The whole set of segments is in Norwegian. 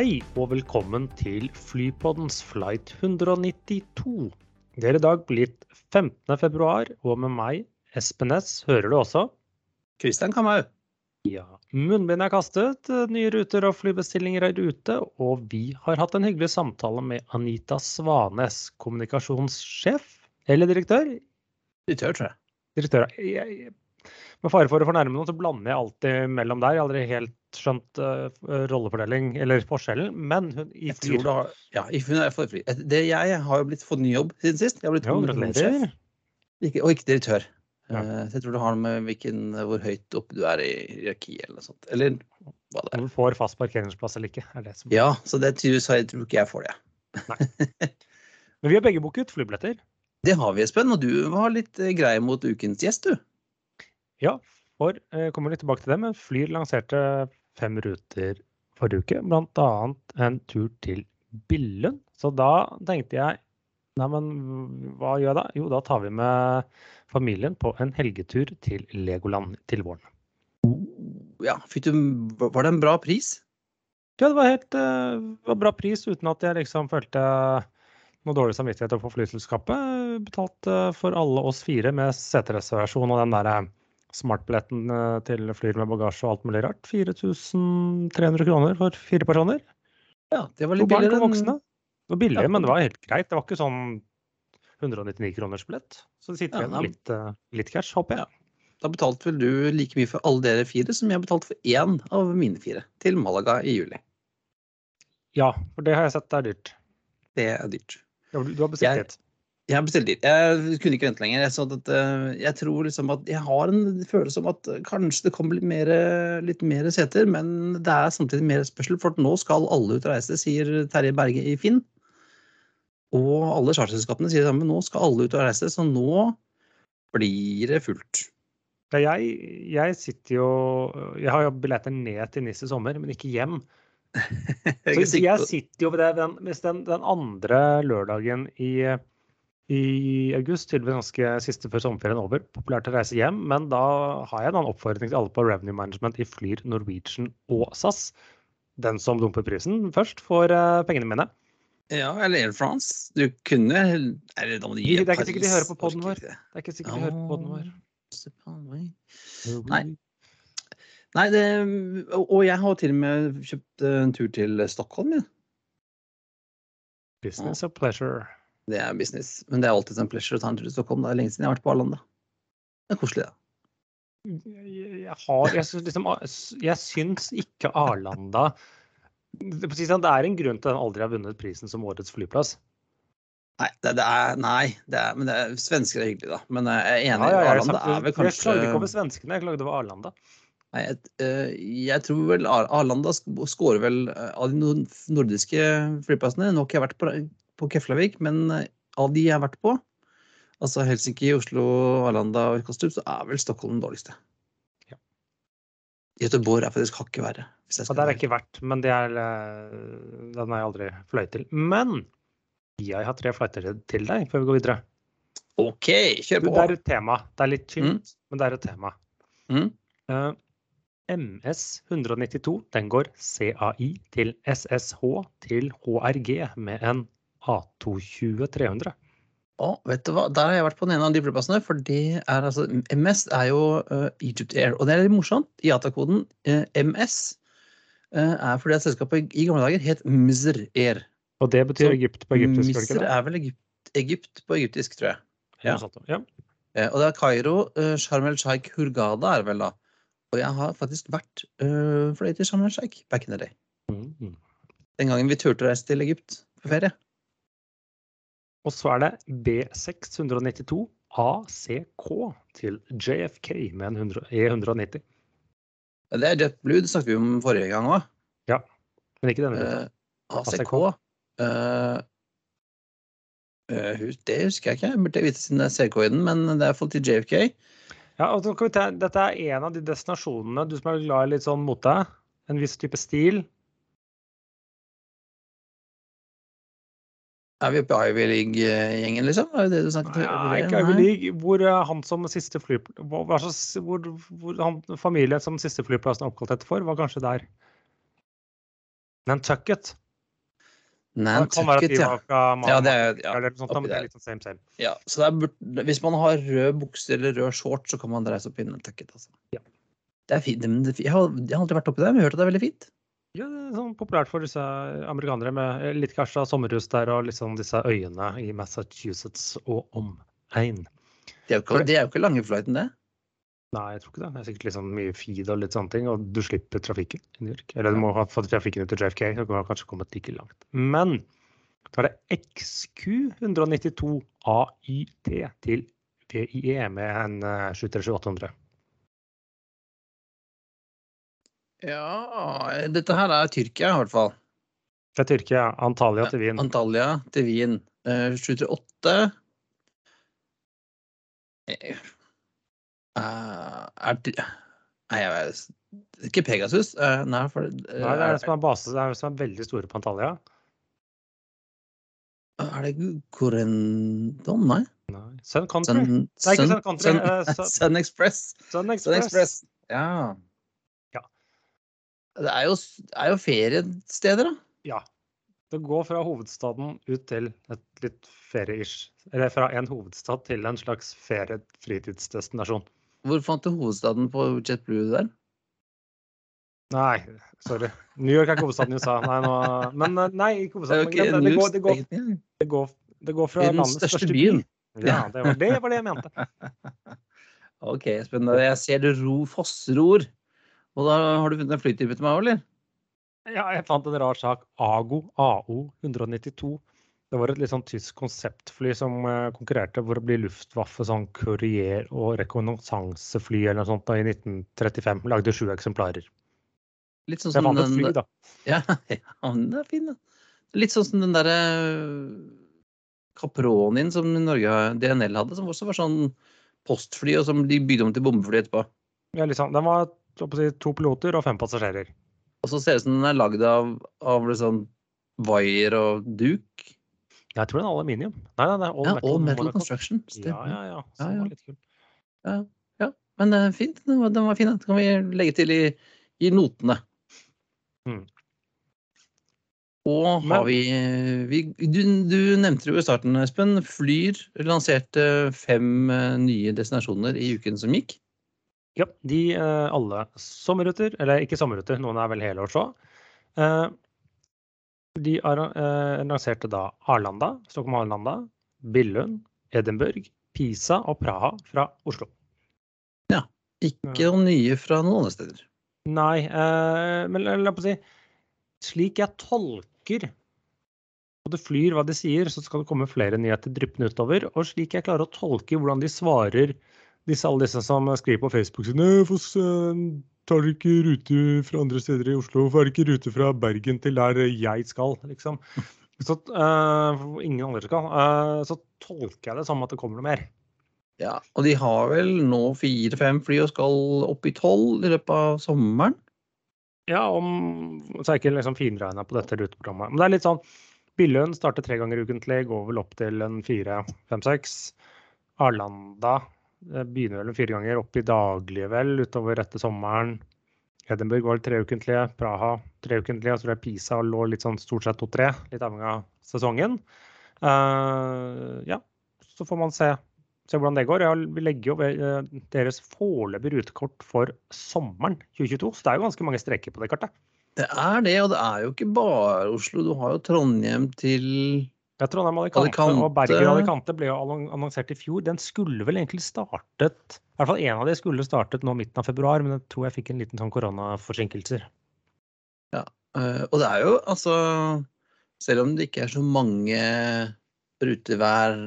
Hei og velkommen til Flypoddens flight 192. Det er i dag blitt 15. februar, og med meg, Espen S, hører du også? Kristian Kamau. Ja. Munnbind er kastet, nye ruter og flybestillinger er ute, og vi har hatt en hyggelig samtale med Anita Svanes, kommunikasjonssjef eller direktør? Direktør, tror jeg. Direktør. Jeg, med fare for å fornærme noen, så blander jeg alltid mellom der. Jeg har aldri helt skjønt uh, rollefordeling eller forskjellen, men hun i Jeg tror har, ja, hun er for fly. Det, jeg har jo blitt fått ny jobb siden sist. Jeg har blitt kommunikasjonssjef, og ikke direktør. Ja. Eh, Så jeg tror det har noe med hvilken, hvor høyt oppe du er i hierarkiet eller noe sånt. Eller hva det er. Om du får fast parkeringsplass eller ikke, er det som Ja, så det tror jeg tror ikke jeg får det. Men vi har begge booket flybilletter. Det har vi, Espen. Og du var litt eh, grei mot ukens gjest, du. Ja, for jeg kommer litt tilbake til det, men Flyr lanserte fem ruter forrige uke, annet en tur til Billund. Så da tenkte jeg, nei, men hva gjør jeg da? Jo, da tar vi med familien på en helgetur til Legoland til våren. Ja, fikk du, Var det en bra pris? Ja, det var helt eh, var bra pris, uten at jeg liksom følte noe dårlig samvittighet overfor flyselskapet. Betalt for alle oss fire med setereservasjon og den der eh, smartbilletten eh, til Flyr med bagasje og alt mulig rart. 4300 kroner for fire personer. Ja, det var litt barn, billigere Barn voksne. Det var billig, Ja. men det var helt greit. Det var ikke sånn 199 kroners billett. Så det sitter igjen ja, litt, eh, litt cash, håper jeg. Da betalte vel du like mye for alle dere fire som jeg betalte for én av mine fire til Malaga i juli. Ja, for det har jeg sett det er dyrt. Det er dyrt. Ja, Du har bestilt Jeg-. Jeg har bestilt dit. Jeg kunne ikke vente lenger. Jeg, at, eh, jeg tror liksom at jeg har en følelse om at kanskje det kommer litt mer, litt mer seter, men det er samtidig mer spørsel, for nå skal alle ut og reise, sier Terje Berge i Finn. Og alle charterselskapene sier det samme. Nå skal alle ut og reise, så nå blir det fullt. Ja, jeg, jeg sitter jo Jeg har jo billetter ned til NIS i sommer, men ikke hjem. Så jeg sitter jo ved det, den, hvis den, den andre lørdagen i, i august, tydeligvis ganske siste før sommerferien over, populært å reise hjem, men da har jeg en annen oppfordring til alle på Revenue Management i Flyr, Norwegian og SAS. Den som dumper prisen først, får eh, pengene mine. Ja, eller Air France. Du kunne Eller da må du gi Det er ikke sikkert de hører på podden vår. det. Er ikke sikkert de hører på poden vår. Nei. Nei, det, og jeg har til og med kjøpt en tur til Stockholm. Ja. Business of pleasure. Det er business. Men det er alltid en pleasure å ta en tur til Stockholm. Det er lenge siden jeg har vært på Arlanda. Det er koselig, det. Jeg, jeg har Jeg syns liksom Jeg syns ikke Arlanda det, er precis sånn, det en grunn til at den aldri har vunnet prisen som årets flyplass. Nei, det, det er, nei det er, men det er, svensker er hyggelig, da. Men jeg er enig. Ja, ja, jeg, Arlanda er vel jeg kanskje klagde ikke over svenskene, jeg klagde over Arlanda. Nei, jeg, eh, jeg tror vel Arlanda skårer scorer vel eh, av de nordiske flyplassene. Nå har jeg vært på, på Keflavik, men eh, av de jeg har vært på, altså Helsinki, Oslo, Arlanda og Kastrup, så er vel Stockholm den dårligste. Ja. Göteborg er faktisk hakket verre. Skal der er jeg ikke vært, men det er, eh, den har jeg aldri fløyet til. Men jeg har tre fløyter til deg før vi går videre. OK, kjør på! Det er et tema. Det er litt tynt, men det er et tema. Mm. Uh, MS 192 den går CAI til SSH til HRG med en A220 300. Å, vet du hva? Der har jeg vært på den ene av de flyplassene. For det er altså MS er jo uh, Egypt Air. Og det er litt morsomt. IATA-koden uh, MS uh, er fordi at selskapet i gamle dager het Mzr Air. Og det betyr Så Egypt på egyptisk, det? er vel Egypt, Egypt på egyptisk, tror jeg. ja. Ja. Eh, og det er Kairo, uh, Sharm el Sheikh Hurghada er det vel da. Og jeg har faktisk vært fløyet til Sharm el Sheikh back in the day. Mm. Den gangen vi turte å reise til Egypt på ferie. Og så er det B692 ACK til JFK med en 100 E190. Det er JetBlue, det snakket vi om forrige gang òg. Men ikke denne. Ruta. ACK. Uh, uh, det husker jeg ikke. Jeg burde vite siden det er CK i den, men det er iallfall til JFK. Ja, og så kan vi ta, dette er en av de destinasjonene du som er glad i litt sånn mote. En viss type stil. Er vi oppe i Ivy League-gjengen, liksom? Er det det du snakket om? Nei, ikke Ivy League, hvor han som siste flyplass hvor, hvor, han, familien som siste flyplassen er oppkalt etter for, var kanskje der. Nantucket. Nantucket, ja. Ja, det er, ja, sånt, det er der. same, same. ja. Så det hvis man har rød bukse eller rød shorts, så kan man dreise opp i Nantucket. Altså. Ja. Det er fint. jeg, har, jeg har aldri vært oppi der, men jeg har hørt at det er veldig fint. Ja, det sånn populært for disse amerikanere med eh, litt kanskje sommerhus der og liksom disse øyene i Massachusetts og omegn. Det det er jo ikke lange flighten, det. Nei, jeg tror ikke det. Det er sikkert liksom mye feed og litt sånne ting, og du slipper trafikken i New York. Eller du må ha fått trafikken ut til JFK, så kan du kanskje kommet like langt. Men så er det XQ 192 AYT til VIE med en eh, 737-800. Ja, dette her er Tyrkia, i hvert fall. Fra Tyrkia, Antalya til Wien. Antalya til Wien. Uh, 738 uh, Er det Nei, jeg vet Ikke Pegasus? Uh, Nei, for uh, Nei, det er det som er base, det er det som er veldig store på Antalya. Er det Corendon? Nei? Nei. Sun Country. Sun, Sun, Sun Country, Sun, eh, Sun- Sun Express. Sun Sun Express. Express. Ja. Ja. Det er jo, er jo feriesteder, da. Ja. Det går fra hovedstaden ut til et litt ferie-ish. Eller fra en hovedstad til en slags ferie-fritidsdestinasjon. Hvor fant du hovedstaden på JetBlue der? Nei, sorry. New York er ikke hovedstaden i USA. Nei, nå, men eh, nei, ikke hovedstaden. Okay, det. Det, går, det, går, det, går, det går fra landets største byen. by. Ja, det var, det var det jeg mente. Ok, spennende. Jeg ser du ro, fossror. Og da har du funnet en flytype til meg òg, eller? Ja, jeg fant en rar sak. AGO AO 192. Det var et litt sånn tysk konseptfly som eh, konkurrerte for å bli Luftwaffe sånn courier- og rekognossansefly eller noe sånt da, i 1935. Lagde sju eksemplarer. Litt sånn som jeg fant et den fly, da. Ja, ja, den er fin, da. Litt sånn som den derre Capronien som Norge DNL hadde, som også var sånn postfly, og som de bygde om til bombefly etterpå. Ja, liksom, den var si, to piloter og fem passasjerer. Og så ser det ut som den er lagd av, av liksom wire og duk. Jeg tror den er aluminium. Nei, nei, det er all Ja, metal. all metal construction. Ja, ja, ja. Så Ja, ja. var litt kult. Men det er fint. Den var, den var fin. Den kan vi legge til i, i notene. Mm. Og har Men- vi, vi du, du nevnte jo i starten, Espen. Flyr lanserte fem eh, nye destinasjoner i uken som gikk. Ja, de eh, alle sommerruter, eller ikke sommerruter, noen er vel helårs òg. Eh, de eh, lanserte da Arlanda, Stockholm-Arlanda, Billund, Edinburgh, Pisa og Praha fra Oslo. Ja. Ikke noen nye fra noen andre steder. Nei, men la meg si Slik jeg tolker og det flyr hva de sier, så skal det komme flere nyheter dryppende utover. Og slik jeg klarer å tolke hvordan de svarer disse, alle disse som skriver på Facebook sine Hvorfor tar dere ikke rute fra andre steder i Oslo? Hvorfor er det ikke rute fra Bergen til der jeg skal? liksom? Så, uh, ingen andre skal. Uh, så tolker jeg det som at det kommer noe mer. Ja, Og de har vel nå fire-fem fly og skal opp i tolv i løpet av sommeren. Ja, om, så er jeg ikke liksom finregna på dette ruteprogrammet. Men det er litt sånn Billund starter tre ganger ukentlig, går vel opp til en fire, fem, seks. Arlanda eh, begynner vel fire ganger, opp i daglige vel utover etter sommeren. Edinburgh var treukentlige, Praha treukentlige, så tror jeg Pisa lå litt sånn stort sett to-tre, litt avhengig av sesongen. Uh, ja, så får man se, se hvordan det går. Ja, vi legger jo eh, deres foreløpige rutekort for sommeren 2022, så det er jo ganske mange streker på det kartet. Det er det, og det er jo ikke bare Oslo. Du har jo Trondheim til Tror Trondheim Alicante, Alicante. og Bergen Alicante ble jo annonsert i fjor. Den skulle vel egentlig startet I hvert fall en av de skulle startet nå midten av februar, men jeg tror jeg fikk en liten sånn koronaforsinkelser. Ja, Og det er jo altså Selv om det ikke er så mange ruter hver,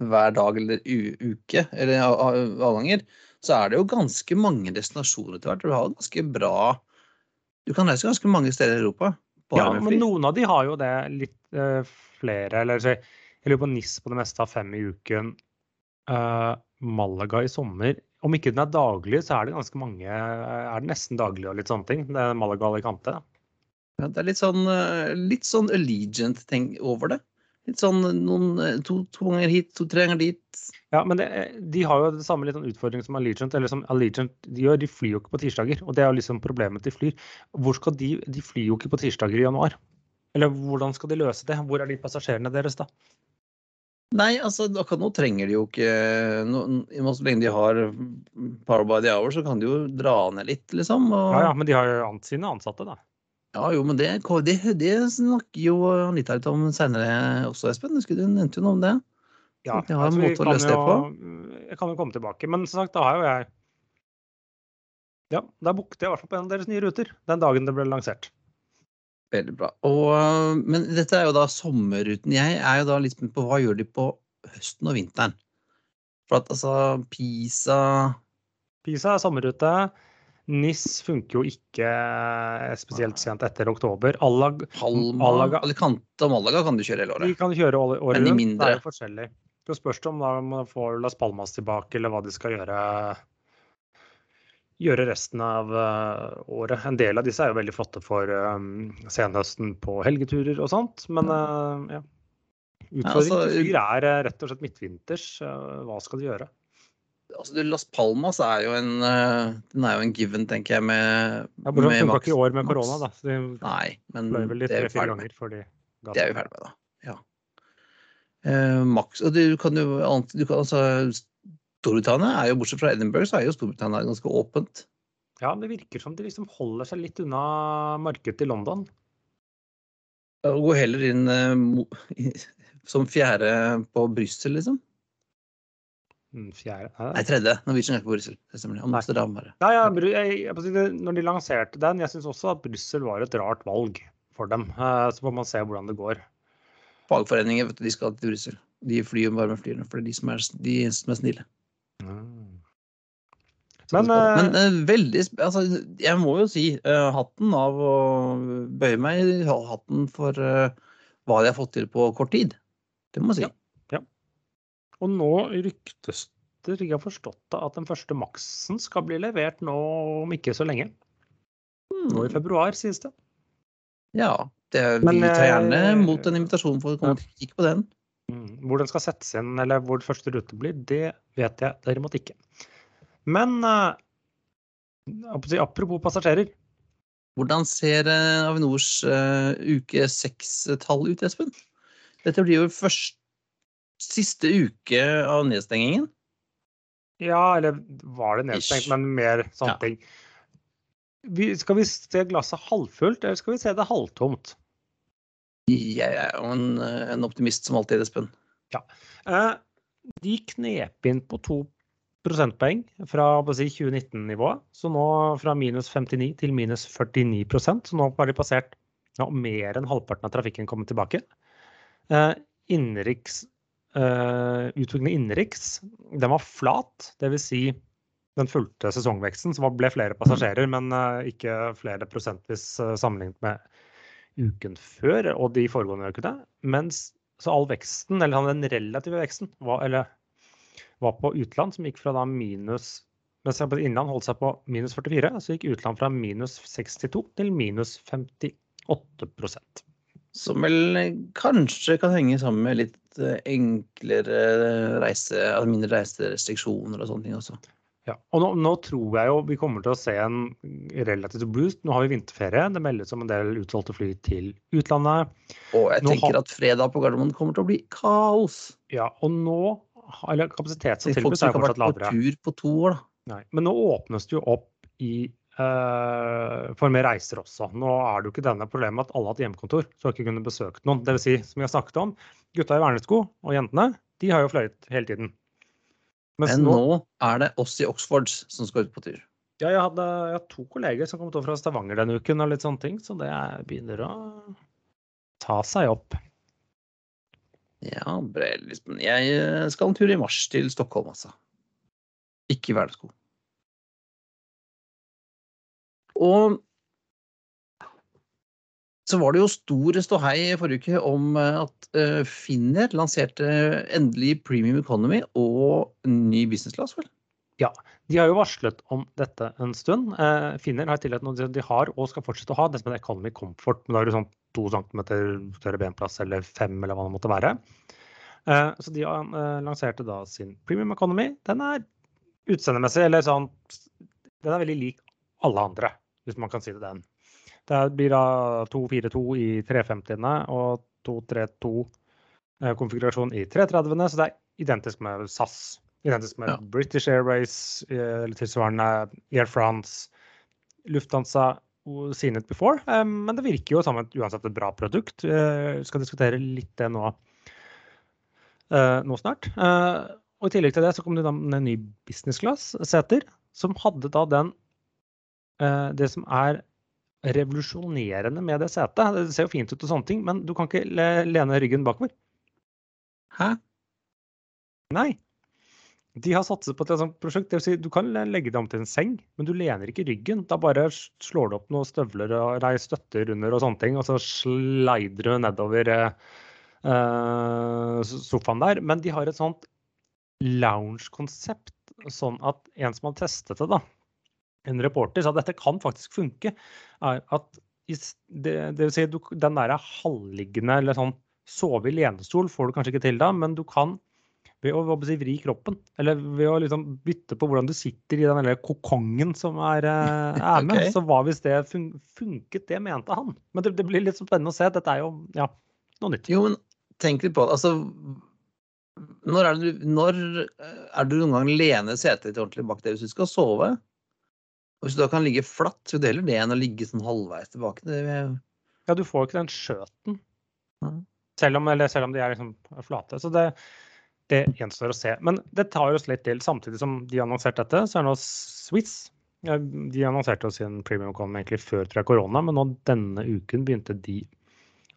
hver dag eller uke, eller avganger, så er det jo ganske mange destinasjoner etter hvert. Du har ganske bra Du kan reise ganske mange steder i Europa. Ja, men noen av de har jo det litt uh, flere, eller så, jeg lurer på NIS på det meste av fem i uken. Uh, Malaga i sommer. Om ikke den er daglig, så er det ganske mange Er det nesten daglig og litt sånne ting. Det er Malaga Alicante. Ja, det er litt sånn, eh, litt sånn Allegiant-ting over det. Litt sånn noen, eh, to, to ganger hit, to-tre ganger dit. Ja, men det, de har jo det samme litt sånn utfordring som Allegiant. eller som Allegiant de gjør, de flyr jo ikke på tirsdager. Og det er jo liksom problemet de flyr. Hvor skal de, de flyr jo ikke på tirsdager i januar. Eller hvordan skal de løse det? Hvor er de passasjerene deres da? Nei, altså akkurat nå trenger de jo ikke no, Så lenge de har Power by the hour, så kan de jo dra ned litt, liksom. Og... Ja, ja, men de har jo sine ansatte, da. Ja, jo, men det, det, det snakker jo Anita litt om seinere også, Espen. Du nevnte jo noe om det. Ja, ja altså, vi kan løse det på. jo, jeg kan jo komme tilbake. Men som sagt, da har jo jeg Ja, da booket jeg i hvert fall på en av deres nye ruter den dagen det ble lansert. Veldig bra. Og, men dette er jo da sommerruten. Jeg er jo da litt spent på hva gjør de på høsten og vinteren? For at altså Pisa Pisa er sommerrute. NIS funker jo ikke spesielt sent etter oktober. Allag, Palma, Malaga- Alicante og Malaga kan du kjøre hele de året. kan kjøre året de rundt. mindre. Det er jo forskjellig. Så spørs det om da man får Las Palmas tilbake, eller hva de skal gjøre gjøre resten av eh, året. En del av disse er jo veldig flotte for um, senhøsten på helgeturer og sånt, men uh, ja. Utfordringen altså, til er rett og slett midtvinters. Hva skal de gjøre? Altså, Las Palmas er jo en Den er jo en given, tenker jeg, med, Ja, Bortsett fra i år med korona, da. Så de Nei, men vel det er tre-fire ferdig med. ganger før de ga Det er vi ferdig med, da. Eh, Max, og du kan jo du kan, altså, Storbritannia er jo, bortsett fra Edinburgh, så er jo Storbritannia ganske åpent. Ja, det virker som de liksom holder seg litt unna markedet i London. Og går heller inn eh, som fjerde på Brussel, liksom. Mm, Fjerde Nei, tredje. Norwegian er ikke på Brussel. Det stemmer. Amsterdam, bare. Ja, ja, jeg, jeg, når de lanserte den, jeg syns også at Brussel var et rart valg for dem. Eh, Så får man se hvordan det går. Fagforeninger vet du, de skal til Brussel. De flyr bare med flyene, for det er de som er, de som er snille. Mm. Men, eh, men uh, veldig altså, Jeg må jo si uh, hatten av å bøye meg i hatten for uh, hva de har fått til på kort tid. Det må jeg si. Ja. Og nå ryktes det, jeg har forstått det, at den første Maxen skal bli levert nå om ikke så lenge. Nå i februar, sies det. ja. Det, Men, vi tar gjerne eh, mot en invitasjon for å komme til å kikke på den. Mm. Hvor den skal settes inn, eller hvor første rute blir, det vet jeg derimot ikke. Men eh, apropos passasjerer. Hvordan ser eh, Avinors uke seks-tall ut, Espen? Dette blir jo først siste uke av nedstengingen. Ja, eller var det nedstengt, Ish. men mer sånne Ja. ting. Vi, skal vi se glasset halvfullt, eller skal vi se det halvtomt? Jeg er jo en, eh, en optimist som alltid, Espen. Ja. de knep inn på to prosentpoeng fra si, 2019-nivået. Så nå fra minus 59 til minus 49% Så nå har de passert ja, mer enn halvparten av trafikken kommet tilbake. Eh, innenriks, eh, innenriks, den var flat. Dvs. Si den fulgte sesongveksten, så ble flere passasjerer, men eh, ikke flere prosentvis eh, sammenlignet med uken før og de foregående ukene. Mens så all veksten, eller den relative veksten, var, eller, var på utland, som gikk fra da minus Mens innland holdt seg på minus 44, så gikk utland fra minus 62 til minus 58 Som vel eh, kanskje kan henge sammen med litt enklere reise, mindre reiserestriksjoner og sånne ting også. Ja, og nå, nå tror jeg jo vi kommer til å se en relativt boost. Nå har vi vinterferie. Det meldes om en del utsolgte fly til utlandet. Og jeg Nå tenker har- at fredag på Gardermoen kommer til å bli kaos. Ja, og nå Eller kapasitet som lavere. folk som er ikke har vært på tur på to år, da. Nei, men nå åpnes det jo opp i eh, for mer reiser også. Nå er det jo ikke denne problemet at alle har hatt hjemmekontor, så har ikke kunnet besøkt noen. Det vil si, som vi har snakket om, gutta i vernesko og jentene, de har jo fløyet hele tiden. Men nå, nå er det oss i Oxford som skal ut på tur. ja, jeg, hadde, jeg to kolleger som kom over fra Stavanger denne uken, og litt sånne ting, så det er- begynner å ta seg opp. Ja, Jeg eh, skal en tur i mars til Stockholm, altså. Ikke i hverdagssko. Og så var det jo stor ståhei forrige uke om eh, at eh, Finner lanserte endelig Premium Economy og ny business class, vel? De har jo varslet om dette en stund. Eh, Finner har i tillegg noe de har og skal fortsette å ha, det som heter Economy Comfort. Men da er det sånn to centimeter større benplass eller fem, eller hva det måtte være. Eh, så de eh, lanserte da sin Premium Economy. Den er utseendemessig eller sånn Den er veldig lik alle andre, hvis man kan si det den. Det blir da 242 i 350-ene og 232-konfigurasjon i 330-ene, så det er identisk med SAS. Identisk med ja. British Airways eller tilsvarende Air France, Lufthansa, seen it before. Men det virker jo som et uansett et bra produkt. Vi skal diskutere litt det nå nå snart. Og I tillegg til det så kom det da en ny business class-seter, som hadde da den Det som er revolusjonerende med det setet. Det ser jo fint ut og sånne ting, men du kan ikke lene ryggen bakover. Hæ? Nei. De har satset på et sånt prosjekt. Det vil si, du kan legge deg om til en seng, men du lener ikke ryggen. Da bare slår du opp noen støvler og nei, støtter under og sånne ting, og så slider du nedover eh, sofaen der. Men de har et sånt lounge-konsept, sånn at en som har testet det, da, en reporter, sa at dette kan faktisk funke. er at det, det vil si, du, Den der halvliggende eller sånn sove i lenestol får du kanskje ikke til da, men du kan ved å si, vri kroppen, eller ved å liksom bytte på hvordan du sitter i den kokongen som er, eh, er med, okay. så hva hvis det fun funket, det mente han. Men det, det, blir litt spennende å se. Dette er jo ja, noe nytt. Jo, men tenk litt på det. Altså, når er, du, når eh, er du noen gang lene setet ditt ordentlig bak deg hvis du skal sove? Og hvis du da kan ligge flatt, så deler det enn å ligge sånn halvveis tilbake. Det, ja, du får ikke den skjøten. Mm. Selv, om, selv, om, de er liksom flate. Så det, det gjenstår å se. Men det tar oss litt til. Samtidig som de har annonsert dette, så er nå Swiss De annonserte jo sin premium economy egentlig før tror jeg, korona, men nå denne uken begynte de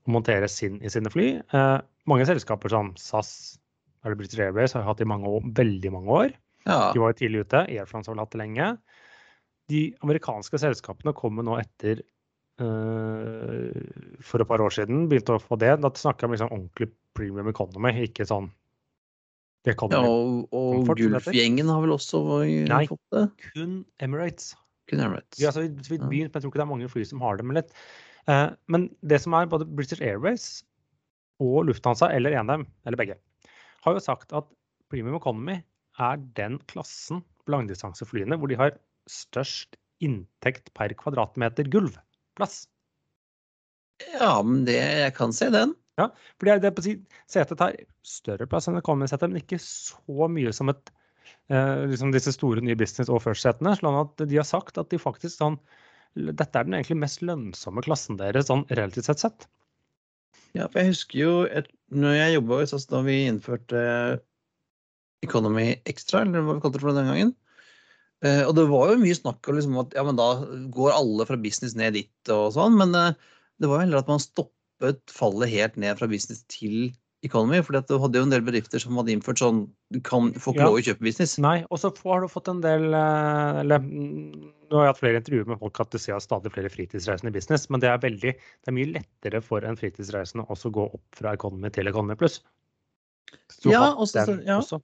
å montere sin i sine fly. Eh, mange selskaper som SAS eller British Airways har hatt i mange år, veldig mange år. Ja. De var jo tidlig ute. Air France har vel hatt det lenge. De amerikanske selskapene kommer nå etter uh, for et par år siden begynte å få det. Da snakker jeg om liksom ordentlig premium economy, ikke sånn ja, og, og Gulf-gjengen har vel også Nei, fått det? Nei, kun Emirates. Kun Emirates. Ja, altså, vi, vi, jeg tror ikke det er mange fly som har det. Men litt, Uh, men det som er både British Airways og Lufthansa, eller NM, eller begge, har jo sagt at Premium Economy er den klassen på langdistanseflyene hvor de har størst inntekt per kvadratmeter gulvplass. Ja, men det, jeg kan se den. Ja, fordi det det Setet tar større plass enn economy-setet, men ikke så mye som et, eh, liksom disse store nye business- og first-setene. Sånn at de har sagt at de faktisk sånn dette er den egentlig mest lønnsomme klassen deres sånn relativt sett sett. Ja, for jeg husker jo et, når jeg jobba hos oss da vi innførte Economy Extra, eller hva vi kalte det for den gangen. Eh, og det var jo mye snakk om liksom at ja, men da går alle fra business ned dit og sånn. Men eh, det var jo heller at man stoppet fallet helt ned fra business til Economy. For du hadde jo en del bedrifter som hadde innført sånn du kan få ikke ja. lov å kjøpe business. Nei, og så har du fått en del eh, eller nå har jeg hatt flere intervjuer med folk at du ser stadig flere fritidsreisende i business, men det er, veldig, det er mye lettere for en fritidsreisende også å gå opp fra Economy til Economy pluss. Ja, også, ja. Også.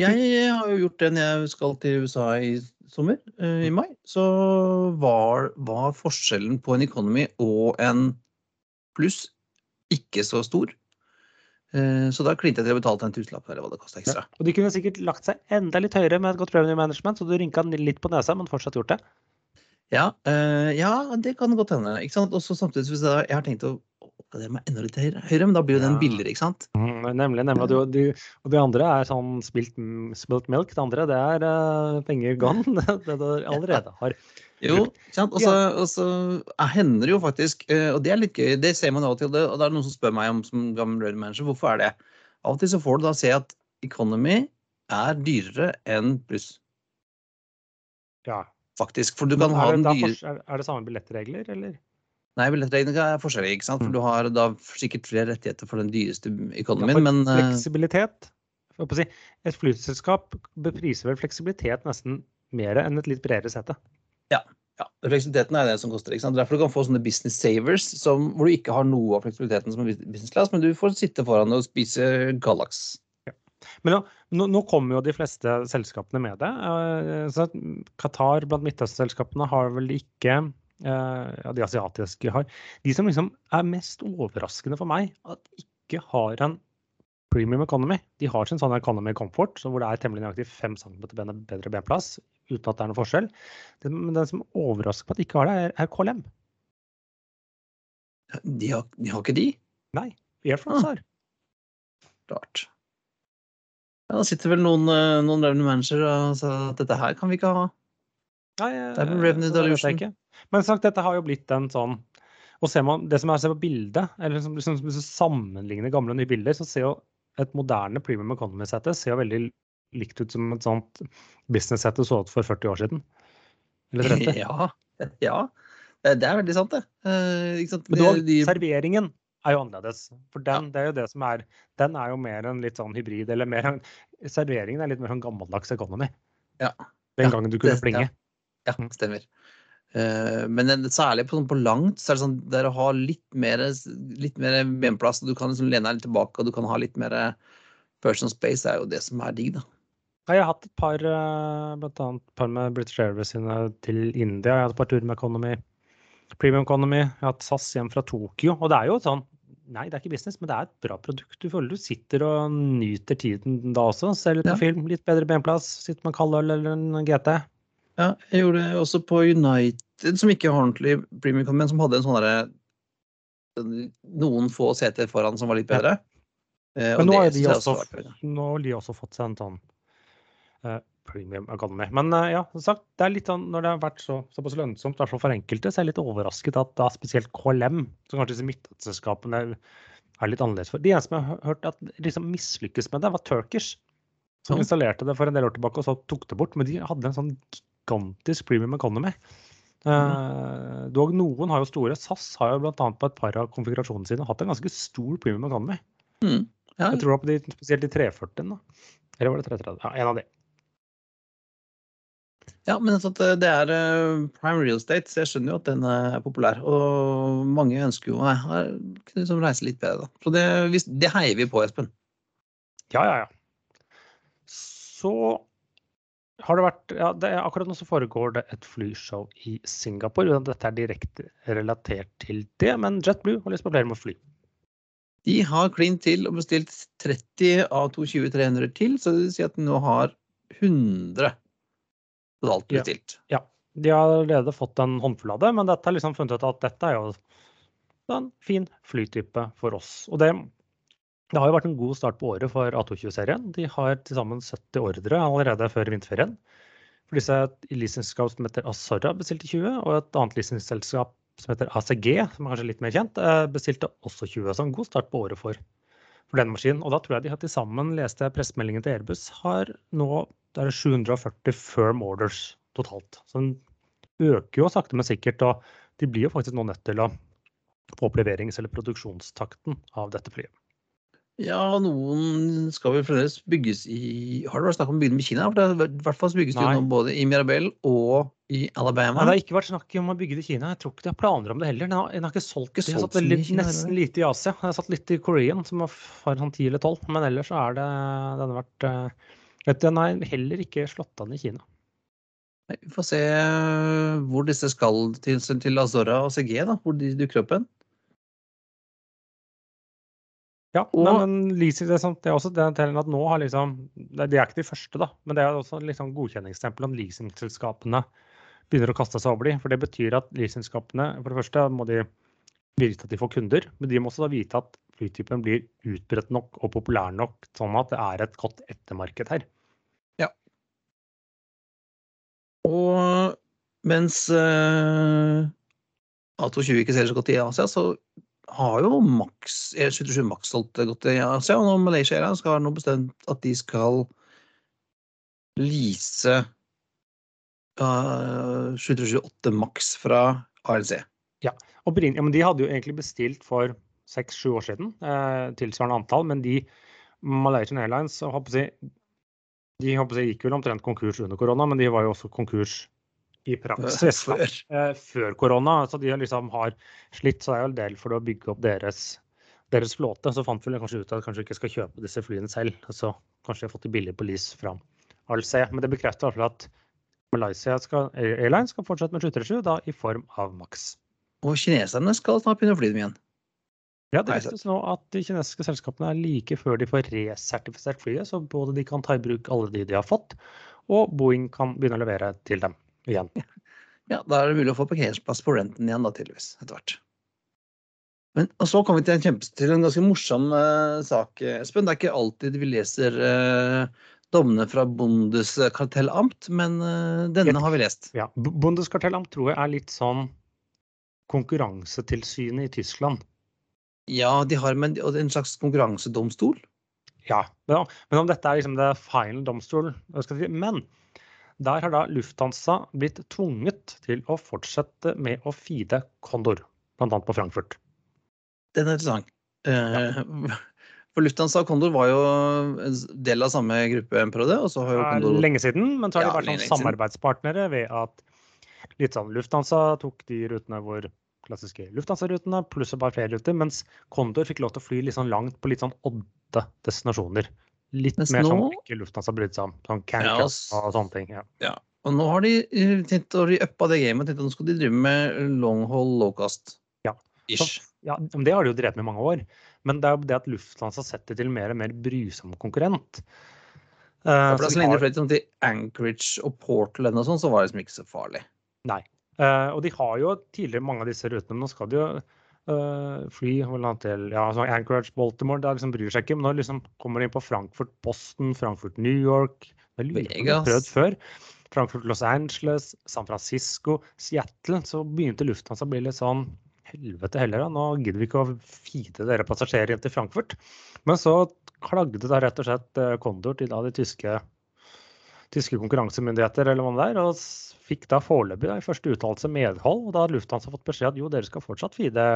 Jeg, har jo gjort det når jeg skal til USA i sommer, uh, i mai. Så var, var, forskjellen på en Economy og en pluss ikke så stor. Eh, så da klinte jeg til å betale en tusenlapp eller hva det kosta ekstra. Ja. Og de kunne sikkert lagt seg enda litt høyere med et godt revenue management, så du rynka litt på nesa, men fortsatt gjort det? Ja, uh, ja det kan godt hende. ikke sant? Også samtidig hvis jeg, jeg har tenkt å oppgradere meg enda litt høyere, men da blir jo den billigere, ikke sant? Mm, nemlig. nemlig. Og, du, og de andre er sånn spilt, spilt milk. Det andre det er uh, penger gone. det du allerede har. Jo, og så hender det jo faktisk, eh, og det er litt gøy, det ser man av og til, og det er noen som spør meg om som gammel ready manager, hvorfor er det? Av og til så får du da se at economy er dyrere enn pluss. Ja. Faktisk. For du kan ha den dyre Er det samme billettregler, eller? Nei, billettreglene er forskjellige. ikke sant? For mm. du har da sikkert flere rettigheter for den dyreste økonomien, men eh, Fleksibilitet. Si, et flyselskap bepriser vel fleksibilitet nesten mer enn et litt bredere sete. Ja. ja. Fleksibiliteten er det som koster. ikke sant? Derfor du kan få sånne business savers som, hvor du ikke har noe av fleksibiliteten som er business class, men du får sitte foran og spise Galax. Ja. Men nå, nå, kommer jo de fleste selskapene med det. Eh, så Qatar blant Midtøsten-selskapene har vel ikke ja, de asiatiske har. De som liksom er mest overraskende for meg at ikke har en premium economy. De har sin sånn economy comfort, så hvor det er temmelig nøyaktig 5 cm bedre benplass uten at det er noe forskjell. Men den som overrasker på at de ikke har det, er, KLM. De har, de har, ikke de? Nei. Air France ah. har. Rart. Ja, da sitter vel noen, eh, noen revenue manager og sier at dette her kan vi ikke ha. Nei, det er revenue delusion. Men sagt, dette har jo blitt en sånn og ser man, Det som er å se på bildet, eller liksom, liksom, hvis du sammenligner gamle og nye bilder, så ser jo et moderne premium economy-sete ser jo veldig likt ut som et sånt business-sete så ut for 40 år siden. Eller 30. Ja, ja. Det er veldig sant, det. Eh, sant? Men dog, de... serveringen er jo annerledes. For den, ja. det er jo det som er, den er jo mer en litt sånn hybrid, eller mer en, Serveringen er litt mer sånn gammeldags economy. Ja. Den gangen du kunne plinge. Ja, ja stemmer. Uh, men særlig på, på, langt, så er det sånn der å ha litt mer, litt mer benplass, du kan liksom lene deg litt tilbake, og du kan ha litt mer personal space, Det er jo det som er digg, da. Jeg har hatt et par, eh, blant et par med British Airways sine til India. Jeg har hatt et par turer med Economy, Premium Economy. Jeg har hatt SAS hjem fra Tokyo. Og det er jo sånn Nei, det er ikke business, men det er et bra produkt. Du føler du sitter og nyter tiden da også. Ser litt på ja. film, litt bedre benplass, sitter med en kald øl eller en GT. Ja, jeg gjorde det også på United, som ikke har ordentlig premium, men som hadde en sånn derre Noen få seter foran som var litt bedre. Ja. Eh, men nå har de også, nå har de også fått seg en sånn uh, premium economy. Men uh, ja, som sagt, det er litt sånn, når det har vært så, såpass lønnsomt, i hvert fall for enkelte, så er jeg litt overrasket at da spesielt KLM, som kanskje disse midtselskapene er litt annerledes for. De eneste som jeg har hørt at liksom mislykkes med det, var Turkish. Som installerte det for en del år tilbake og så tok det bort. Men de hadde en sånn gigantisk premium economy. Uh, dog noen har jo store. SAS har jo bl.a. på et par av konfigurasjonene sine hatt en ganske stor premium economy. Mm. Ja. Jeg tror det var på de, spesielt de 340-ene. Eller var det 330? Ja, en av de. Ja, men altså det er uh, prime real estate, så jeg skjønner jo at den er populær. Og mange ønsker jo å liksom reise litt bedre, da. Så det, det heier vi på, Espen. Ja, ja, ja. Så har det vært ja, det er, Akkurat nå så foregår det et flyshow i Singapore. Dette er direkte relatert til det, men JetBlue har lyst på flere med fly. De har klint til og bestilt 30 av 22 300 til, så det vil si at de nå har 100 totalt bestilt. Ja, ja. De har allerede fått en håndfull av det, men dette har liksom funnet ut at dette er jo en fin flytype for oss. Og det det har jo vært en god start på året for A220-serien. De har til sammen 70 ordre allerede før vinterferien. For disse leasingselskap som heter Azorra bestilte 20, og et annet leasingselskap som heter ACG, som er kanskje litt mer kjent, eh, bestilte også 20. Så en god start på året for, for denne maskinen. Og da tror jeg de har til sammen, leste jeg pressemeldingen til Airbus, har nå det er 740 firm orders totalt. Så den øker jo sakte, men sikkert. Og de blir jo faktisk nå nødt til å få opp leverings- eller produksjonstakten av dette flyet. Ja, noen skal vel fremdeles bygges i Har det vært snakk om å dem i Kina? For det, I hvert fall bygges det jo nå både i Mirabel og i Alabama. Nei, det har ikke vært snakk om å bygge det i Kina. Jeg tror ikke de har planer om det heller. Den har, den har ikke solgt det. De har satt veldig, nesten lite i Asia. Jeg har satt litt i Korean, som har sånn 10 eller 12. Men ellers så er det Den har vært vet, Den har heller ikke slått an i Kina. Vi får se eh, hvor disse skal til, til Azora og CG, da, hvor de dukker opp hen. Ja, og, men leasing, det, er sant, det er også det at nå har liksom De er ikke de første, da, men det er også liksom godkjenningsstempel om leasingselskapene begynner å kaste seg over dem. For det betyr at leasingselskapene for det første må de vite at de får kunder, men de må også da vite at flytypen blir utbredt nok og populær nok, sånn at det er et godt ettermarked her. Ja. Og mens uh, A220 ikke selger så godt i Asia, så har jo maks, 77 Max solgt godt i Asia, og Malaysia Airlines har nå bestemt at de skal lease uh, 728 maks fra ALC. Ja, og ja, de hadde jo egentlig bestilt for seks-sju år siden, eh, tilsvarende antall, men de Malaysian Airlines håper jeg, de håper jeg, gikk vel omtrent konkurs under korona, men de var jo også konkurs i praksis før. Eh, før korona. Så de liksom har slitt, så det er jo en del for å bygge opp deres, deres flåte. Så fant vi kanskje ut at kanskje ikke skal kjøpe disse flyene selv. Så kanskje de har fått de billig på lease fra ALC. Men det bekrefter i hvert fall at Malaysia skal, Airlines skal fortsette med 737, da i form av Max. Og kineserne skal snart begynne å fly dem igjen. Ja, det vises nå at de kinesiske selskapene er like før de får resertifisert flyet, så både de kan ta i bruk alle de de har fått, og Boeing kan begynne å levere til dem igjen. Ja, Da er det mulig å få parkeringsplass på renten igjen, da, tydeligvis. etter hvert. Men, og så kommer vi til en, kjempe, til en ganske morsom uh, sak, Espen. Det er ikke alltid vi leser uh, dommene fra Bundeskartellamt, men uh, denne har vi lest. Ja, Bundeskartellamt tror jeg er litt sånn konkurransetilsynet i Tyskland. Ja, de har men, og er en slags konkurransedomstol. Ja, men, men om dette er liksom det final domstol jeg Men der har da Lufthansa blitt tvunget til å fortsette med å feede Condor, bl.a. på Frankfurt. Den er interessant. Ja. For Lufthansa og Condor var jo en del av samme gruppe en periode, og så har jo Condor lenge siden, men så har de vært sånn samarbeidspartnere ved at litt sånn Lufthansa tok de rutene hvor klassiske Lufthansa-rutene pluss et par flere ruter, mens Condor fikk lov til å fly litt sånn langt på litt sånn odde destinasjoner. Litt Mens mer sånn ikke Lufthansa brydde seg om. Sånn Cancas Ja, og sånne ting. Ja. Og nå har de eh, tenkt å uppa det gamet. Tenkt at nå skal de drive med long haul low cost. Ja. Ish. Ja, men Det har de jo drevet med i mange år. Men det er jo det at Lufthansa setter til mer og mer brysom konkurrent. Uh, Ja, for så Så lenge har- de fløy sånn til Anchorage og Portland og sånn, så var det liksom ikke så farlig. Eh, og de har jo tidligere mange av disse rutene. men Nå skal de jo eh, fly vel langt til ja, sånn Anchorage, Baltimore. Det er liksom bryr seg ikke. Men nå liksom kommer de inn på Frankfurt, Boston, Frankfurt, New York. Det har prøvd før. Frankfurt, Los Angeles, San Francisco, Seattle. Så begynte Lufthansa å bli litt sånn Helvete heller, da. Nå gidder vi ikke å feede dere passasjerer inn til Frankfurt. Men så klagde da rett og slett eh, Condor til da de tyske tyske konkurransemyndigheter eller hva det er, og fikk da foreløpig i første uttalelse medhold. og Da hadde Lufthansa fått beskjed at jo, dere skal fortsatt feede,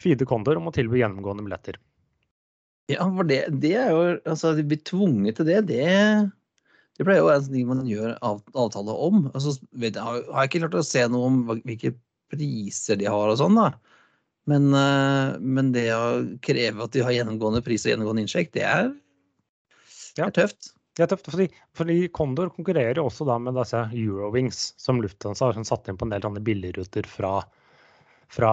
feede Condor om å tilby gjennomgående billetter. Ja, for det, det er jo Altså, de blir tvunget til det. Det, det pleier jo å være en sånn ting man gjør av, avtale om. Altså, vet, jeg, har, har jeg ikke klart å se noe om hvilke priser de har og sånn, da. Men, eh, men det å kreve at de har gjennomgående pris og gjennomgående innsjekk, det er, Ja. er tøft. Det er tøft, fordi, fordi Condor konkurrerer også da med disse Eurowings, som Lufthansa har sånn satt inn på en del sånne billigruter fra, fra,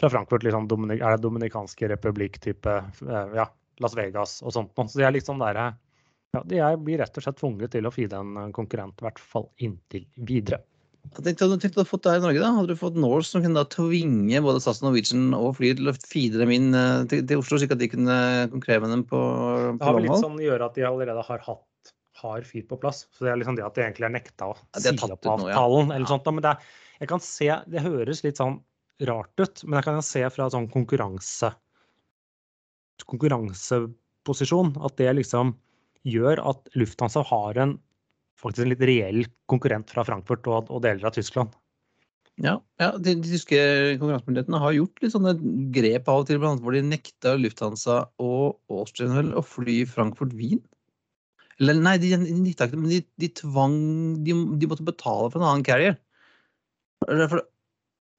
fra Frankfurt. Liksom Dominik, er det Dominikanske republikk-type, eh, ja, Las Vegas og sånt. noe. Så de er liksom der, ja, de blir rett og slett tvunget til å feede en konkurrent, i hvert fall inntil videre. Jeg om du hadde fått det her i Norge, da? Hadde du fått Norse som kunne da tvinge både SAS og Norwegian og flyet til å feede dem inn eh, til, til Oslo, slik at de kunne konkurrere med dem på, Det har vel litt sånn å gjøre at de allerede har hatt har feed på plass. Så det er liksom det at de egentlig er nekta å Ja, si opp avtalen. noe, ja. eller sånt. da, Men det, er, jeg kan se, det høres litt sånn rart ut, men jeg kan se fra sånn konkurranse konkurranseposisjon at det liksom gjør at Lufthansa har en faktisk en litt reell konkurrent fra Frankfurt og, og deler av Tyskland. Ja, ja de, de tyske konkurransemyndighetene har gjort litt sånne grep av og til, blant annet hvor de nekta Lufthansa og Austrian å fly Frankfurt-Wien. Eller nei, de, nekta ikke, men de, de tvang de, de måtte betale for en annen carrier. For,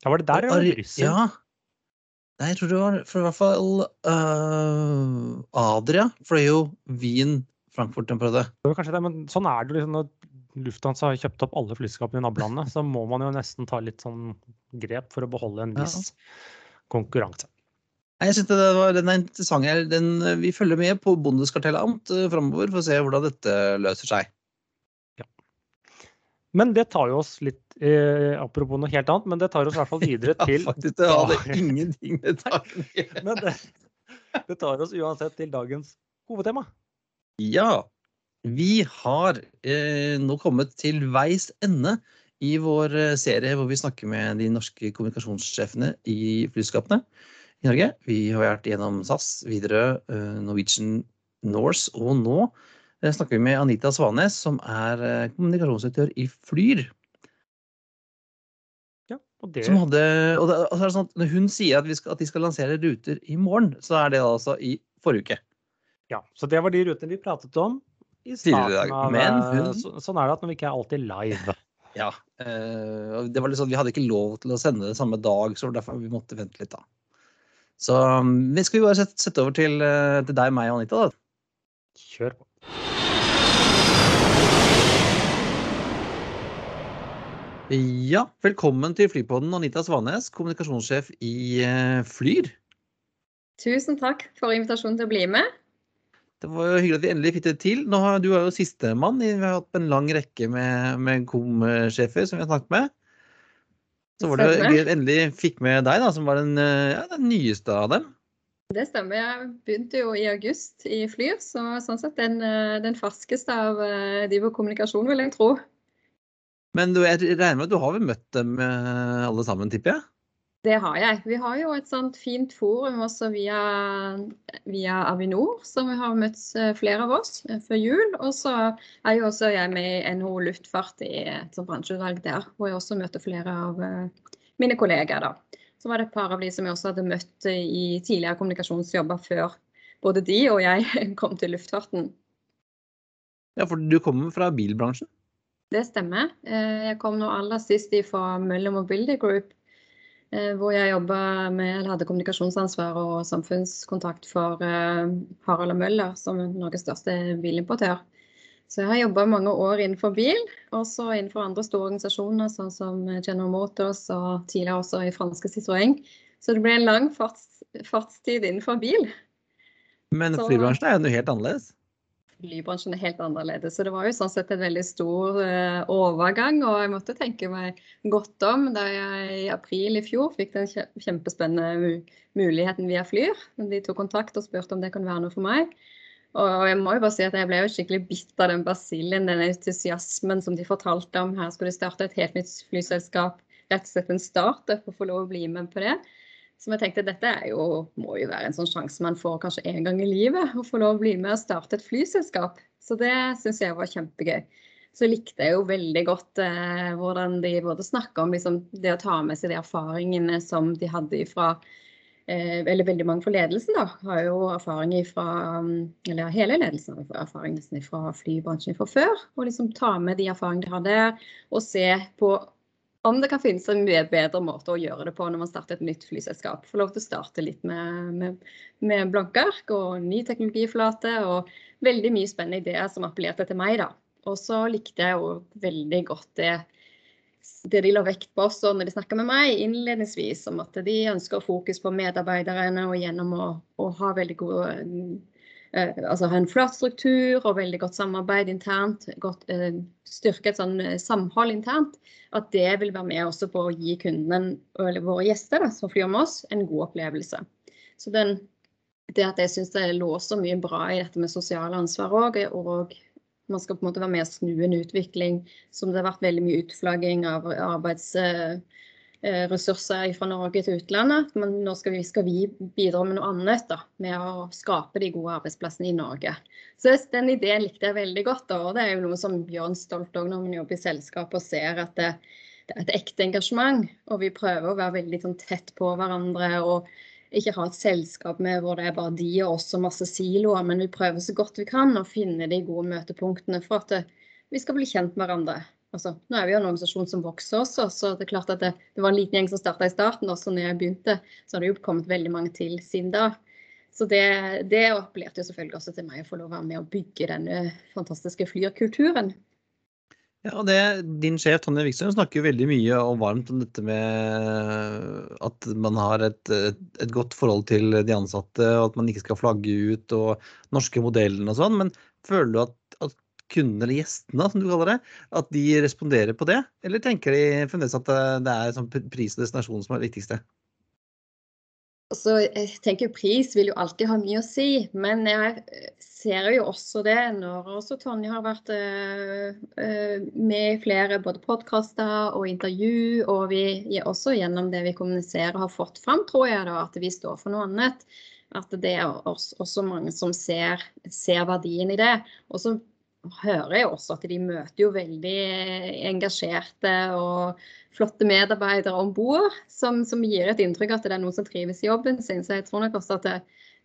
Ja, var det der eller i Brussel? Ja. Nei, jeg tror det var for i hvert fall uh, Adria fløy jo Wien Frankfurt. Det var kanskje det, men sånn er det liksom når Lufthansa har kjøpt opp alle flyselskapene i nabolandet, så må man jo nesten ta litt sånn grep for å beholde en Ja. viss konkurranse. Jeg synes det var, Den er interessant. her. Den, vi følger med på Bondeskartellamt uh, framover for å se hvordan dette løser seg. Men det tar jo oss litt eh, Apropos noe helt annet, men det tar oss i hvert fall videre Ja, til faktisk, det hadde Ja. ingenting med saken. Men det, det tar oss uansett til dagens hovedtema. Ja, vi har eh, nå kommet til veis ende i vår eh, serie hvor vi snakker med de norske kommunikasjonssjefene i flyselskapene i Norge. Vi har vært gjennom SAS, Widerøe, eh, Norwegian, Norse, og nå eh, snakker vi med Anita Svanes, som er kommunikasjonsdirektør i Flyr. Ja, og det, Som hadde, og det, altså er sånn hun sier at, vi skal, at de skal lansere ruter i morgen, så er det altså i forrige uke. Ja, så det var de rutene vi pratet om i starten av men eh, hun- så, Sånn er det at når vi ikke er alltid live. Ja. eh, det var litt sånn, Vi hadde ikke lov til å sende det samme dag, så det derfor vi måtte vente litt. da. Så um, vi skal jo bare sette, sette over til, eh, til deg, meg og Anita. da. Kjør på. Ja, velkommen til Flypodden, Anita Svanes, kommunikasjonssjef i Flyr. Tusen takk for invitasjonen til å bli med. Det var jo hyggelig at vi endelig fikk det til. Nå har, du er jo sistemann. Vi har hatt en lang rekke med, med kom-sjefer som vi har snakket med. Så var det gøy at endelig fikk med deg, da, som var den, eh, ja, den nyeste av dem. Det stemmer. Jeg begynte jo i august i Flyr, så sånn sett den, eh, den ferskeste av eh, de på kommunikasjon, vil jeg tro. Men du, jeg regner med at du har vel møtt dem alle sammen, tipper jeg? Det har jeg. Vi har jo et sånt fint forum også via, via Avinor, som vi har møtt eh, flere av oss eh, før jul. Og så er jo også jeg med i NHO Luftfart i et sånt bransjeutvalg der, hvor jeg også møter flere av eh, mine kollegaer. da. Så var det et par av de som jeg også hadde møtt i tidligere kommunikasjonsjobber før både de og jeg kom til luftfarten. Ja, for du kommer fra bilbransjen? Det stemmer. Jeg kom nå aller sist fra Møller Mobility Group, hvor jeg jobba med, eller hadde kommunikasjonsansvar og samfunnskontakt for eh, Harald Møller, som er Norges største bilimportør. Så jeg har jobba mange år innenfor bil, også innenfor andre store organisasjoner, sånn som General Motors og tidligere også i franske Citroën. Så det ble en lang farts, fartstid innenfor bil. Men flybransjen er jo noe helt annerledes. Flybransjen er helt annerledes. Så det var jo sånn sett en veldig stor uh, overgang. Og jeg måtte tenke meg godt om da jeg i april i fjor fikk den kjempespennende muligheten via Flyr. De tok kontakt og spurte om det kunne være noe for meg. Og jeg må jo bare si at jeg ble jo skikkelig bitt av den basillen, den entusiasmen som de fortalte om. Her skulle de starte et helt nytt flyselskap. Rett og slett en startup og få lov å bli med på det. Som jeg tenkte, dette jo, må jo være en sånn sjanse man får kanskje en gang i livet. Å få lov å bli med og starte et flyselskap. Så det syns jeg var kjempegøy. Så likte jeg jo veldig godt eh, hvordan de både snakka om liksom, det å ta med seg de erfaringene som de hadde fra eh, Eller veldig mange for ledelsen, da. Har jo erfaring fra Eller hele ledelsen har erfaring nesten fra flybransjen fra før. Og liksom ta med de erfaringene de har der, og se på om det kan finnes en bedre måte å gjøre det på når man starter et nytt flyselskap. Få lov til å starte litt med, med, med blanke ark og ny teknologiflate og veldig mye spennende ideer som appellerte til meg. da. Og så likte jeg jo veldig godt det, det de la vekt på også når de snakka med meg innledningsvis, om at de ønsker fokus på medarbeiderne og gjennom å, å ha veldig gode altså ha en flat struktur og veldig godt samarbeid internt, godt, eh, styrke et sånn eh, samhold internt, at det vil være med også på å gi kundene, eller våre gjester da, som flyr med oss, en god opplevelse. Så den, det at jeg syns det lå så mye bra i dette med sosiale ansvar òg, og man skal på en måte være med å snu en utvikling som det har vært veldig mye utflagging av arbeidsressurser fra Norge til utlandet. Men nå skal vi, skal vi bidra med noe annet, da, med å skape de gode arbeidsplassene i Norge. Så den ideen likte jeg veldig godt, da, og det er jo noe som Bjørn stolt òg når man jobber i selskap og ser at det, det er et ekte engasjement. Og vi prøver å være veldig sånn, tett på hverandre. og ikke ha et selskap med hvor det er bare de og oss og masse siloer, men vi prøver så godt vi kan å finne de gode møtepunktene for at det, vi skal bli kjent med hverandre. Altså, nå er vi jo en organisasjon som vokser også, så det er klart at det, det var en liten gjeng som starta i starten. Også når jeg begynte, så har det jo kommet veldig mange til siden da. Så det, det appellerte jo selvfølgelig også til meg å få lov å være med å bygge denne fantastiske flyrkulturen. Ja, og det, Din sjef Tonje Wikstrøm snakker jo veldig mye og varmt om dette med at man har et, et, et, godt forhold til de ansatte, og at man ikke skal flagge ut og norske modellen og sånn. Men føler du at kundene, eller gjestene, som du kaller det, at de responderer på det? Eller tenker de fremdeles at det er sånn pris og destinasjon som er det viktigste? Så jeg tenker Pris vil jo alltid ha mye å si, men jeg ser jo også det når også Tonje har vært uh, med i flere både podkaster og intervju, og vi også gjennom det vi kommuniserer har fått fram, tror jeg da, at vi står for noe annet. At det er også mange som ser, ser verdien i det. Og så hører jeg også at de møter jo veldig engasjerte og flotte medarbeidere om bord, som, som, gir et inntrykk at det er noen som trives i jobben sin. Så jeg tror nok også at det,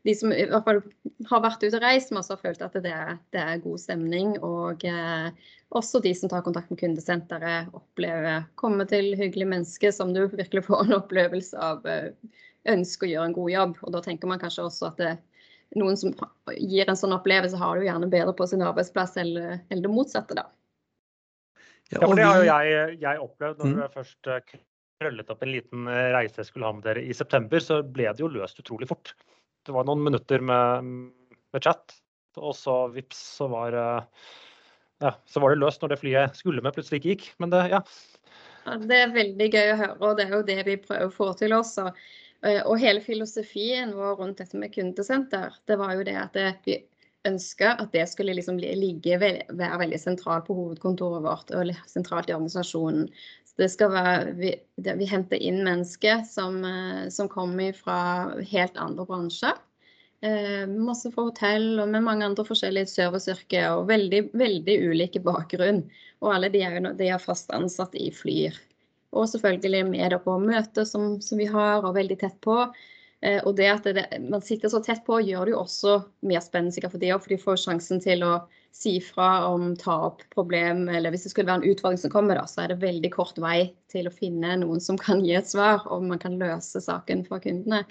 de som i hvert fall har vært ute og reist med oss, har følt at det det er god stemning. Og eh, også de som tar kontakt med kundesenteret, opplever komme til hyggelige mennesker som du virkelig får en opplevelse av eh, ønsker å gjøre en god jobb. Og da tenker man kanskje også at det, noen som gir en sånn opplevelse, har det jo gjerne bedre på sin arbeidsplass eller, eller det motsatte, da. Ja, for det har jo jeg, jeg opplevd når Mm. jeg først eh, krøllet opp en liten eh, reise jeg skulle ha med dere i september, så ble det jo løst utrolig fort. Det var noen minutter med, med chat, og så vips, så var, eh, ja, så var det løst når det flyet skulle med, plutselig ikke gikk. Men det, ja. Ja, det er veldig gøy å høre, og det er jo det vi prøver å få til også. Eh, Og hele filosofien vår rundt dette med kundesenter, det var jo det at vi ønska at det skulle liksom ligge, være veldig sentralt på hovedkontoret vårt og sentralt i organisasjonen. Være, vi, det, vi henter inn mennesker som, eh, som kommer fra helt andre bransjer. Eh, masse fra hotell og med mange andre forskjellige serviceyrker og veldig, veldig ulike bakgrunn. Og alle de er, de er fast ansatt i Flyr. Og selvfølgelig med på møter som, som vi har, og veldig tett på. Eh, og det at det, man sitter så tett på, gjør det jo også mer spennende sikkert for de òg, for de får sjansen til å si fra om ta opp problem, eller hvis det skulle være en utfordring som kommer, da, så er det veldig kort vei til å finne noen som kan gi et svar, og man kan løse saken for kundene.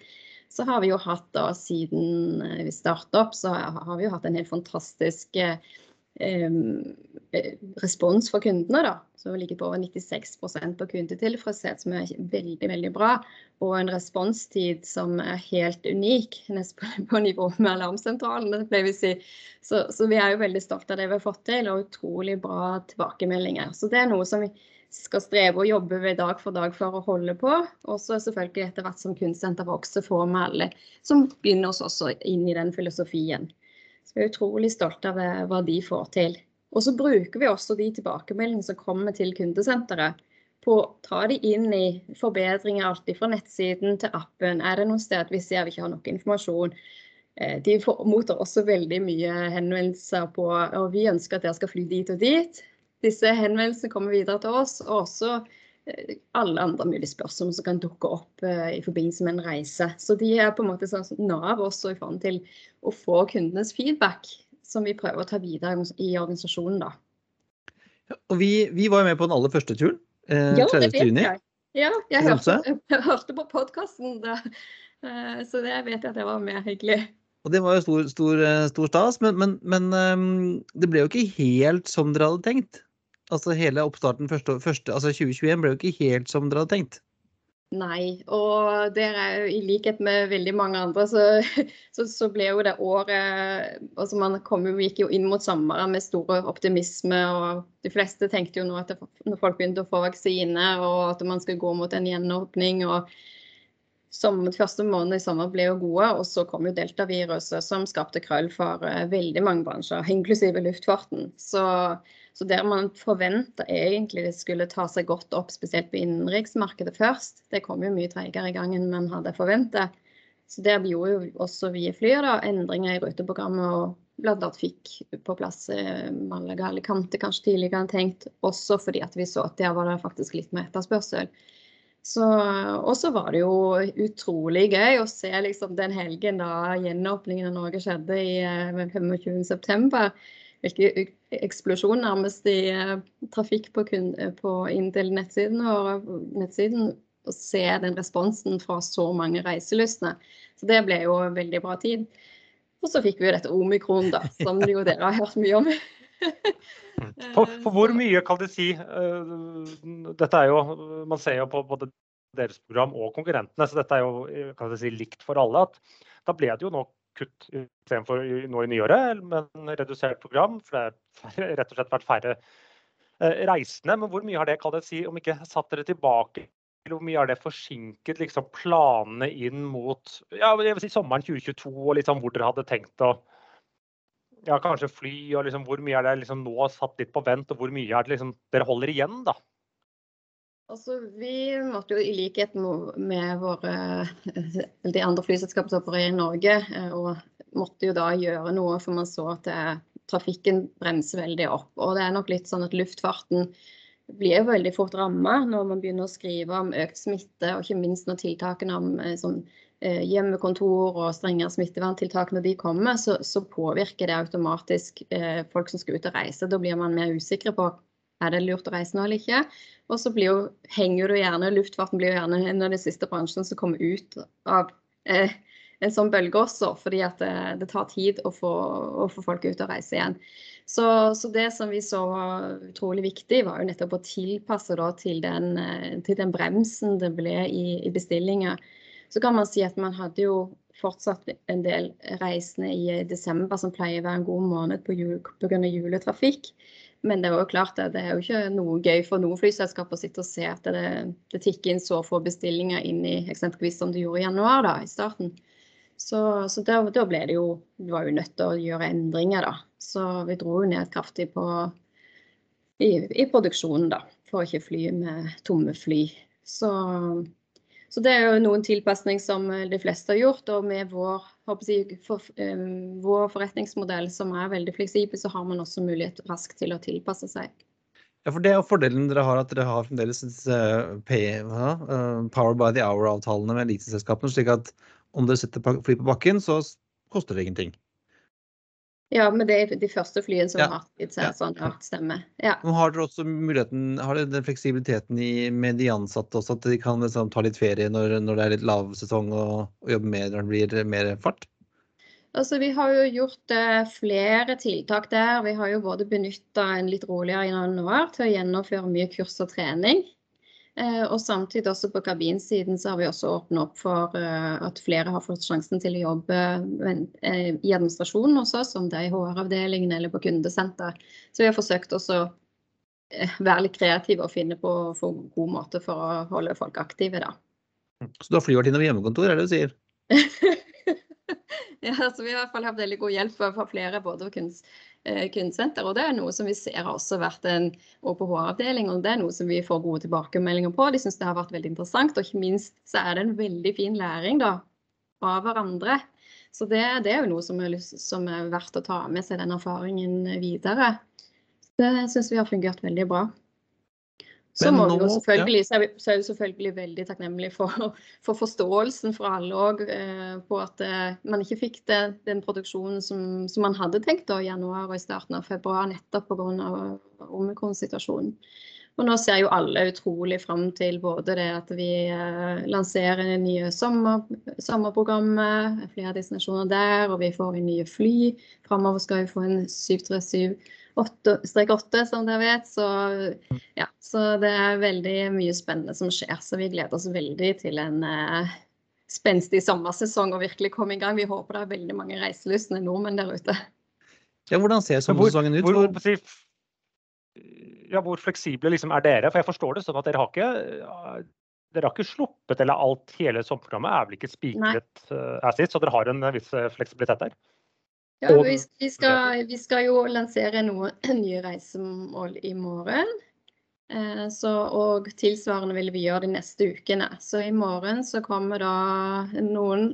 Så har vi jo hatt da, siden eh, vi startet opp, så har vi jo hatt en helt fantastisk eh, respons fra kundene. da, som ligger på over 96% på kundetilfredshet, som er veldig veldig bra. Og en responstid som er helt unik, nesten på nivå med vi si. Så, så vi er jo veldig stolte av det vi har fått til, og utrolig bra tilbakemeldinger. Så det er noe som vi skal streve og jobbe ved dag for dag for å holde på. Og så selvfølgelig etter hvert som kunstsenter vokser, får vi alle som begynner oss også inn i den filosofien. Så vi er utrolig stolte av hva de får til. Og så bruker vi også de tilbakemeldingene som kommer til kundesenteret på å ta de inn i forbedringer alt fra nettsiden til appen. Er det noen steder vi ser vi ikke har nok informasjon? Eh, De mottar også veldig mye henvendelser på og vi ønsker at dere skal fly dit og dit. Disse henvendelsene kommer videre til oss, og også alle andre mulige spørsmål som kan dukke opp eh, i forbindelse med en reise. Så de er på en måte sånn Nav også i forhold til å få kundenes feedback, som vi prøver å ta videre i organisasjonen. da. Og vi, vi var jo med på den aller første turen. Eh, Ja, det 30. vet juni. jeg. Ja, jeg hørte, jeg hørte på podkasten da. Eh, Så det vet jeg at jeg var med. hyggelig. Og det var jo stor, stor, eh, stor stas, men, men, men ehm, det ble jo ikke helt som dere hadde tenkt. Altså hele oppstarten første, første, altså 2021 ble jo ikke helt som dere hadde tenkt. Nei, og der er i likhet med veldig mange andre, så, så, så ble jo det året altså Man kom gikk jo inn mot sommeren med stor optimisme, og de fleste tenkte jo nå at det, når folk begynte å få vaksine, og at man skulle gå mot en gjenåpning. og som første måned i sommer ble jo gode, og så kom jo deltaviruset som skapte krøll for eh, veldig mange bransjer, inklusive luftfarten. Så, så der man forventa egentlig det skulle ta seg godt opp, spesielt på innenriksmarkedet først, det kom jo mye treigere i gang enn man hadde forventet. Så der gjorde jo også vi i Flyr da, endringer i ruteprogrammet og bl.a. fikk på plass eh, Malaga Alicante kanskje tidligere enn tenkt, også fordi at vi så at der var det faktisk litt mer etterspørsel. Og så var det jo utrolig gøy å se liksom den helgen da gjenåpningen av Norge skjedde i eh, 25.9. Hvilken eksplosjon nærmest i uh, trafikk på, eh, på inn til nettsiden. Og nettsiden å se den responsen fra så mange reiselystne. Så det ble jo veldig bra tid. Og så fikk vi jo dette omikron, da, som jo dere har hørt mye om. For, for hvor mye kan de si eh, Dette er jo Man ser jo på både deres program og konkurrentene, så dette er jo eh, kan si, likt for alle. at Da ble det jo nå kutt istedenfor nå i nyåret, men redusert program. For det har rett og slett vært færre eh, reisende. Men hvor mye har det kan det si, om ikke satt dere tilbake hvor mye har det forsinket liksom, planene inn mot ja, jeg vil si sommeren 2022, og liksom, hvor dere hadde tenkt å ja, kanskje fly, og liksom, hvor mye er det liksom nå satt litt på vent, og hvor mye er det liksom dere holder igjen, da? Altså, vi måtte jo i likhet med våre, de andre flyselskapene som opererer i Norge, eh, og måtte jo da gjøre noe, for man så at det, trafikken bremser veldig opp. Og det er nok litt sånn at luftfarten blir veldig fort ramma når man begynner å skrive om økt smitte, og ikke minst når tiltakene om eh, sånn, eh, hjemmekontor og strengere smitteverntiltak når de kommer, så, så påvirker det automatisk eh, folk som skal ut og reise. Da blir man mer usikre på er det lurt å reise nå eller ikke. Og så blir jo, henger jo gjerne, luftfarten blir jo gjerne en av de siste bransjene som kommer ut av eh, en sånn bølge også, fordi at det, det tar tid å få, å få folk ut og reise igjen. Så, så, det som vi så var utrolig viktig, var jo nettopp å tilpasse da, til, den, eh, til, den, bremsen det ble i, i bestillinga. Så kan man si at man hadde jo fortsatt en del reisende i desember, som pleier å være en god måned pga. juletrafikk. Men det er jo klart det, det er jo ikke noe gøy for noen flyselskap å sitte og se at det, det tikker inn så få bestillinger inn i eksempelvis som det gjorde i januar da, i starten. Så, så da, da, ble det jo Vi var jo nødt til å gjøre endringer, da. Så vi dro jo ned kraftig på i, i produksjonen, da. For å ikke fly med tomme fly. Så så det er jo noen tilpasning som eh, de fleste har gjort. Og med vår, jeg, for, um, vår, forretningsmodell som er veldig fleksibel, så har man også mulighet raskt til å tilpasse seg. Ja, for Det er fordelen dere har, at dere har fremdeles uh, Power by the Hour-avtalene med eliteselskapene. slik at om dere setter fly på bakken, så koster det ingenting. Ja, men det er de første flyene som ja. har hatt ja. sånn, ja, stemme. Ja. Har dere også muligheten, har dere den fleksibiliteten i, med de ansatte også, at de kan liksom, ta litt ferie når, når, det er litt lavsesong og, og jobbe mer når det blir mer fart? Altså, vi har jo gjort uh, flere tiltak der. Vi har jo både benytta en litt roligere januar til å gjennomføre mye kurs og trening. Eh, og samtidig også på kabinsiden så har vi også åpnet opp for eh, at flere har fått sjansen til å jobbe eh, i administrasjonen også, som det er i HR-avdelingen eller på kundesenter. Så vi har forsøkt også å være litt kreative og finne på for god måte for å holde folk aktive, da. Så du har flyvertinne ved hjemmekontor, er det du sier? ja, så vi har i hvert fall hatt veldig god hjelp fra flere både kunst Eh, kunstsenter, Og det er noe som vi ser har også vært en OPH-avdeling, og det er noe som vi får gode tilbakemeldinger på. De syns det har vært veldig interessant, og ikke minst så er det en veldig fin læring da, av hverandre. Så det, det er jo noe som er, som er, verdt å ta med seg den erfaringen videre. Det syns vi har fungert veldig bra. Så, må nå, vi jo selvfølgelig, ja. så er vi selvfølgelig veldig takknemlige for, for forståelsen fra alle òg, eh, på at eh, man ikke fikk det, den produksjonen som, som, man hadde tenkt da, i januar og i starten av februar, nettopp pga. omikron-situasjonen. Og nå ser jo alle utrolig fram til både det at vi eh, lanserer det nye sommer, sommerprogrammet, flere destinasjoner der, og vi får inn nye fly. Framover skal vi få en 737 strek 8, som dere vet. Så, ja, så det er veldig mye spennende som skjer. Så vi gleder oss veldig til en eh, spenstig sommersesong og virkelig komme i gang. Vi håper det er veldig mange reiselystne nordmenn der ute. Ja, hvordan ser sommersesongen ut? Hvor, hvor, ja, hvor fleksible liksom er dere? For jeg forstår det sånn at dere har ikke dere har ikke sluppet, eller alt hele sommerprogrammet er vel ikke spikret uh, as så dere har en viss fleksibilitet der? Ja, vi, vi, skal, vi, skal, jo lansere noen nye reisemål i morgen. Eh, så, og tilsvarende vil vi gjøre de neste ukene. Så i morgen så kommer da noen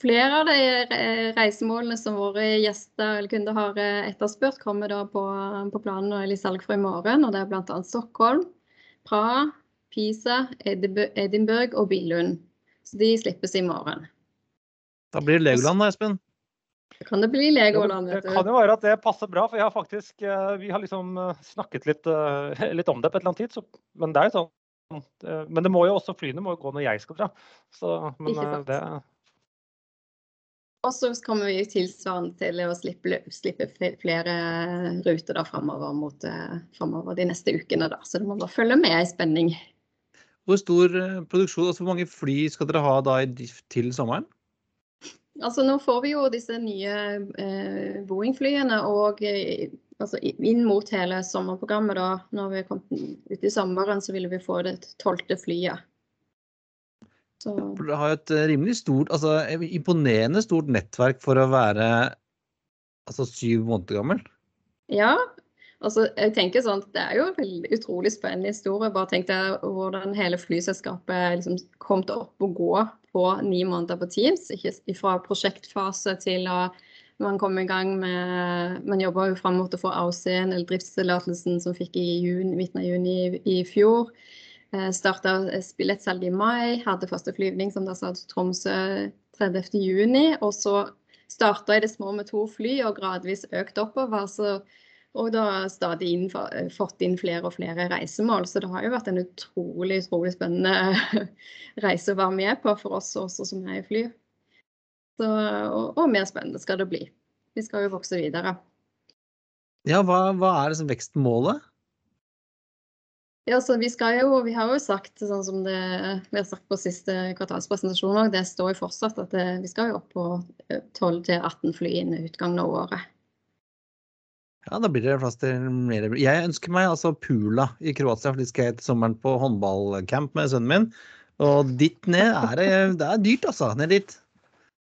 flere av de reisemålene som våre gjester eller kunder har eh, etterspurt, kommer da på, på planen og er i salg for i morgen. Og det er bl.a. Stockholm, Praha, Pisa, Edinburgh og Billund. Så de slippes i morgen. Da blir det Legoland da, Espen? Kan det bli Legoland? Det kan jo være at det passer bra, for har faktisk, eh, vi har liksom eh, snakket litt, eh, litt, om det på et eller annet tid. Så, men det er jo sånn men det må jo også flyene må jo gå når jeg skal dra. Så, men det og så kommer vi tilsvarende til å slippe, slippe flere ruter da framover, mot, framover de neste ukene. Da. Så det må bare følge med i spenning. Hvor stor produksjon, altså hvor mange fly skal dere ha da til sommeren? Altså Nå får vi jo disse nye eh, Boeing-flyene og eh, altså, inn mot hele sommerprogrammet. da, Når vi kom ut i sommeren, så ville vi få det tolvte flyet. Så. Det har et eh, rimelig stort, altså imponerende stort nettverk for å være altså syv måneder gammel. Ja, altså jeg tenker sånn det er jo en veldig utrolig spennende historie. Bare tenk deg hvordan hele flyselskapet liksom kom til opp og gå på ni måneder på Teams. Ikke fra prosjektfase til å man kommer i gang med Man jobber jo fram mot å få AOC-en, eller driftstillatelsen, som fikk i juni, midten av juni i, i fjor. Eh, Starta billettsalg i mai, hadde første flyvning som da sa Tromsø 30.6. Og så starta i det små med to fly og gradvis økt oppover. så og da stadig inn, eh, fått inn flere og flere reisemål. Så det har jo vært en utrolig utrolig spennende reise å være med på for oss også som er i fly. Så, og, og, mer spennende skal det bli. Vi skal jo vokse videre. Ja, hva, hva er liksom vekstmålet? Ja, så vi, skal jo, vi har jo sagt, sånn som det, vi har sagt på siste kvartalspresentasjon òg, det står jo fortsatt at det, vi skal jo opp på 12-18 fly innen utgangen av året. Ja, da blir det plass til mer. Jeg ønsker meg altså Pula i Kroatia, for de skal jeg til sommeren på håndballcamp med sønnen min. Og dit ned er det, det er dyrt, altså. Ned dit.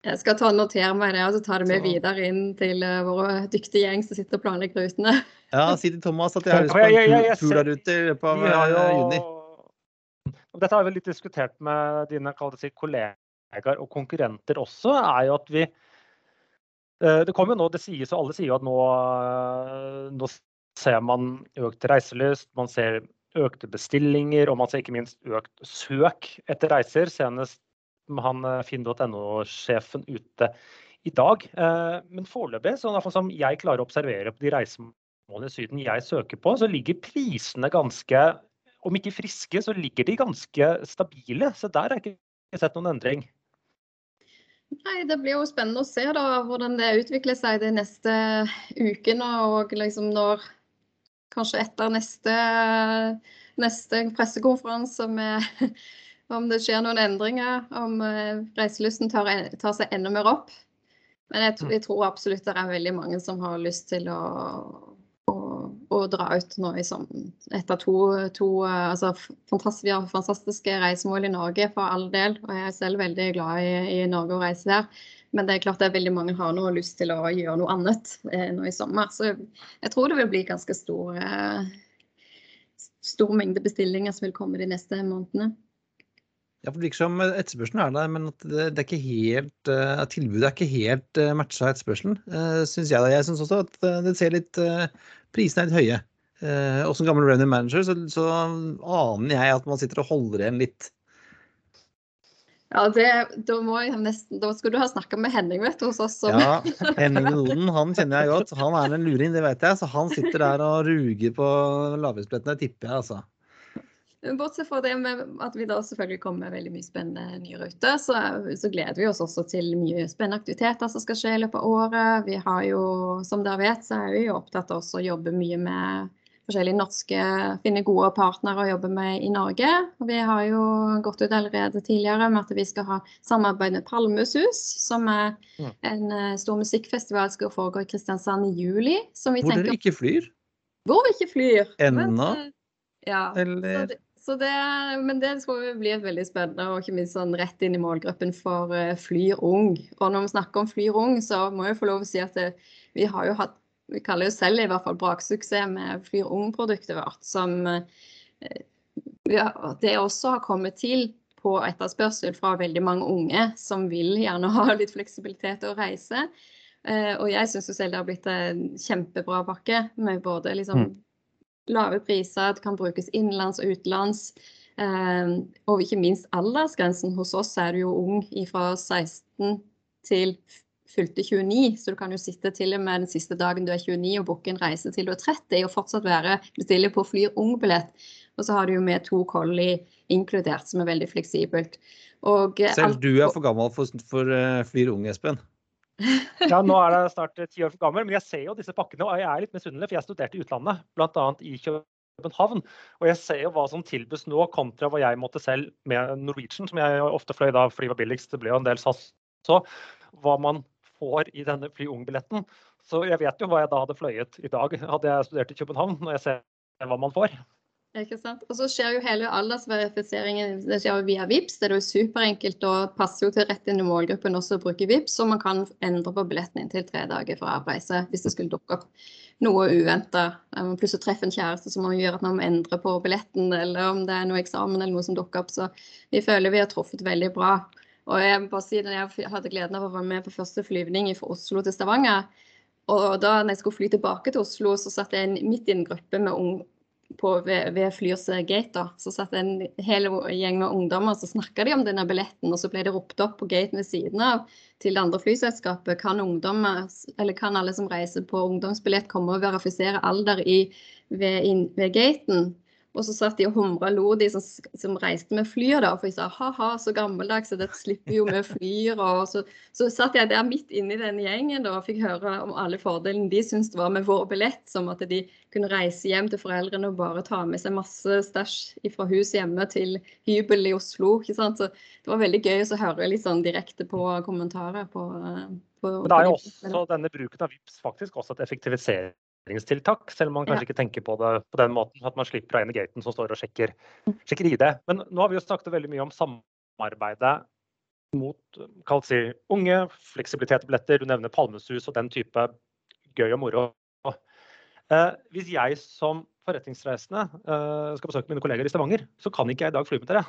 Jeg skal ta notere meg det og så ta det med Så- videre inn til eh, våre dyktige gjeng som sitter og planlegger rutene. Ja, si til Thomas at jeg har lyst på en Pula-rute i løpet av ja, har eh, juni. jo Dette har vi litt diskutert med dine si, kollegaer og konkurrenter også. er jo at vi Det kommer jo nå, det sies og alle sier jo at nå, eh, nå ser man økt reiselyst, man ser økte bestillinger, og man ser ikke minst økt søk etter reiser. Senest han eh, finn.no-sjefen ute i dag. Eh, Men foreløpig, sånn som jeg klarer å observere på de reisemålene i Syden jeg søker på, så ligger prisene ganske om ikke friske, så ligger de ganske stabile. Så der har jeg ikke sett noen endring. Nei, Det blir jo spennende å se da, hvordan det utvikler seg de neste ukene. Og liksom når Kanskje etter neste, neste pressekonferanse med om det skjer noen endringer. Om eh, reiselysten tar, tar seg enda mer opp. Men jeg, tr- jeg tror absolutt det er veldig mange som har lyst til å, å, dra ut nå i sommer. Etter to, to eh, altså, fantastisk, Vi har fantastiske reisemål i Norge for all del. Og jeg er selv veldig glad i, i Norge og reise der. Men det er klart det er veldig mange har nå lyst til å gjøre noe annet eh, nå i sommer. Så jeg tror det vil bli ganske stor, eh, stor mengde bestillinger som vil komme de neste månedene. Ja, for Det virker som etterspørselen er der, men at det, det er helt, uh, tilbudet er ikke helt uh, matcha etterspørselen. Uh, synes jeg. Jeg syns også at eh, det ser litt Prisene er litt høye. Uh, og som gammel revenue manager så, så aner jeg at man sitter og holder igjen litt. Ja, det, da, må jeg nesten, da skulle du ha snakka med Henning vet du, hos oss. Som, Ja, Henning Noden han kjenner jeg godt. Han er en luring, det vet jeg. Så han sitter der og ruger på lavhetsbillettene, tipper jeg, altså. Bortsett fra det med at vi da selvfølgelig kommer med veldig mye spennende nye ruter, så, så gleder vi oss også til mye spennende aktiviteter som skal skje i løpet av året. Vi har jo, som dere vet, så er vi jo opptatt av å jobbe mye med forskjellige norske, finne gode partnere å jobbe med i Norge. Og vi har jo gått ut allerede tidligere med at vi skal ha samarbeid med Palmesus, som er en eh, stor musikkfestival som skal foregå i Kristiansand i juli. Som vi Hvor tenker dere ikke flyr. Hvor vi ikke flyr. Ennå? Eh, Ja. Eller så det, men det tror jeg blir veldig spennende, og ikke minst sånn rett inn i målgruppen for uh, Flyr ung. Og når vi snakker om Flyr ung, så må jeg få lov å si at det, vi har jo hatt vi kaller jo selv i hvert fall braksuksess med Flyr ung-produktet vårt. Som ja, det også har kommet til på etterspørsel fra veldig mange unge som vil gjerne ha litt fleksibilitet og reise. Eh, og jeg syns selv det har blitt en kjempebra pakke med både liksom Mm. Lave priser, det kan brukes innenlands og utenlands. Eh, og ikke minst aldersgrensen. Hos oss er du jo ung fra 16 til fylte 29, så du kan jo sitte til og med den siste dagen du er 29 og booke en reise til du er 30 og fortsatt være bestille på Flyr ung-billett. Og så har du jo med to kolli inkludert, som er veldig fleksibelt. Og, eh, selv du er for gammel for, for uh, Flyr ung, Espen. Ja, nå er det snart ti år gammel, men jeg ser jo disse pakkene, og jeg er litt misunnelig, for jeg studerte i utlandet, bl.a. i København. Og jeg ser jo hva som tilbys nå, kontra hva jeg måtte selv med Norwegian, som jeg ofte fløy da flyet var billigst, det ble jo en del SAS så, hva man får i denne fly ung-billetten. Så jeg vet jo hva jeg da hadde fløyet i dag, hadde jeg studert i København, når jeg ser hva man får. Ikke sant? Og så skjer jo hele aldersverifiseringen det skjer jo via VIPS. Det er jo superenkelt og passer jo til rett inn i målgruppen også å bruke VIPS, så man kan endre på billetten inntil tre dager for avreise hvis det skulle dukke opp noe uventa. Plutselig treffer en kjæreste som gjør at man må endre på billetten, eller om det er noe eksamen eller noe som dukker opp. Så vi føler vi har truffet veldig bra. Og jeg må bare si jeg hadde gleden av å være med på første flyvning fra Oslo til Stavanger. Og da når jeg skulle fly tilbake til Oslo, så satt jeg midt i en gruppe med unge på, ved, ved Flyrs gate. da, Så satt en hel gjeng med ungdommer så snakka de om denne billetten. Og så ble det ropt opp på gaten ved siden av til det andre flyselskapet. Kan, eller kan alle som reiser på ungdomsbillett komme og verifisere alder i, ved, in, ved gaten? Og så satt de og humra og lo, de som, som, reiste med flyet, da. For jeg sa ha-ha, så gammeldags, så dette slipper jo vi flyr. Og så, så satt jeg der midt inni den gjengen da, og fikk høre om alle fordelene de syntes det var med vår billett. Som at de kunne reise hjem til foreldrene og bare ta med seg masse stæsj fra hus hjemme til hybel i Oslo. ikke sant? Så det var veldig gøy å høre litt sånn direkte på kommentarer på, på Men det er jo også denne bruken av VIPS faktisk også et effektivisering selv om man kanskje ja. ikke tenker på det på den måten. At man slipper å i gaten som står og sjekker, sjekker ID. Men nå har vi jo snakket veldig mye om samarbeidet mot si, unge, fleksibilitet i billetter, du nevner Palmesus og den type gøy og moro. Eh, hvis jeg som forretningsreisende eh, skal besøke mine kolleger i Stavanger, så kan ikke jeg i dag fly med dere.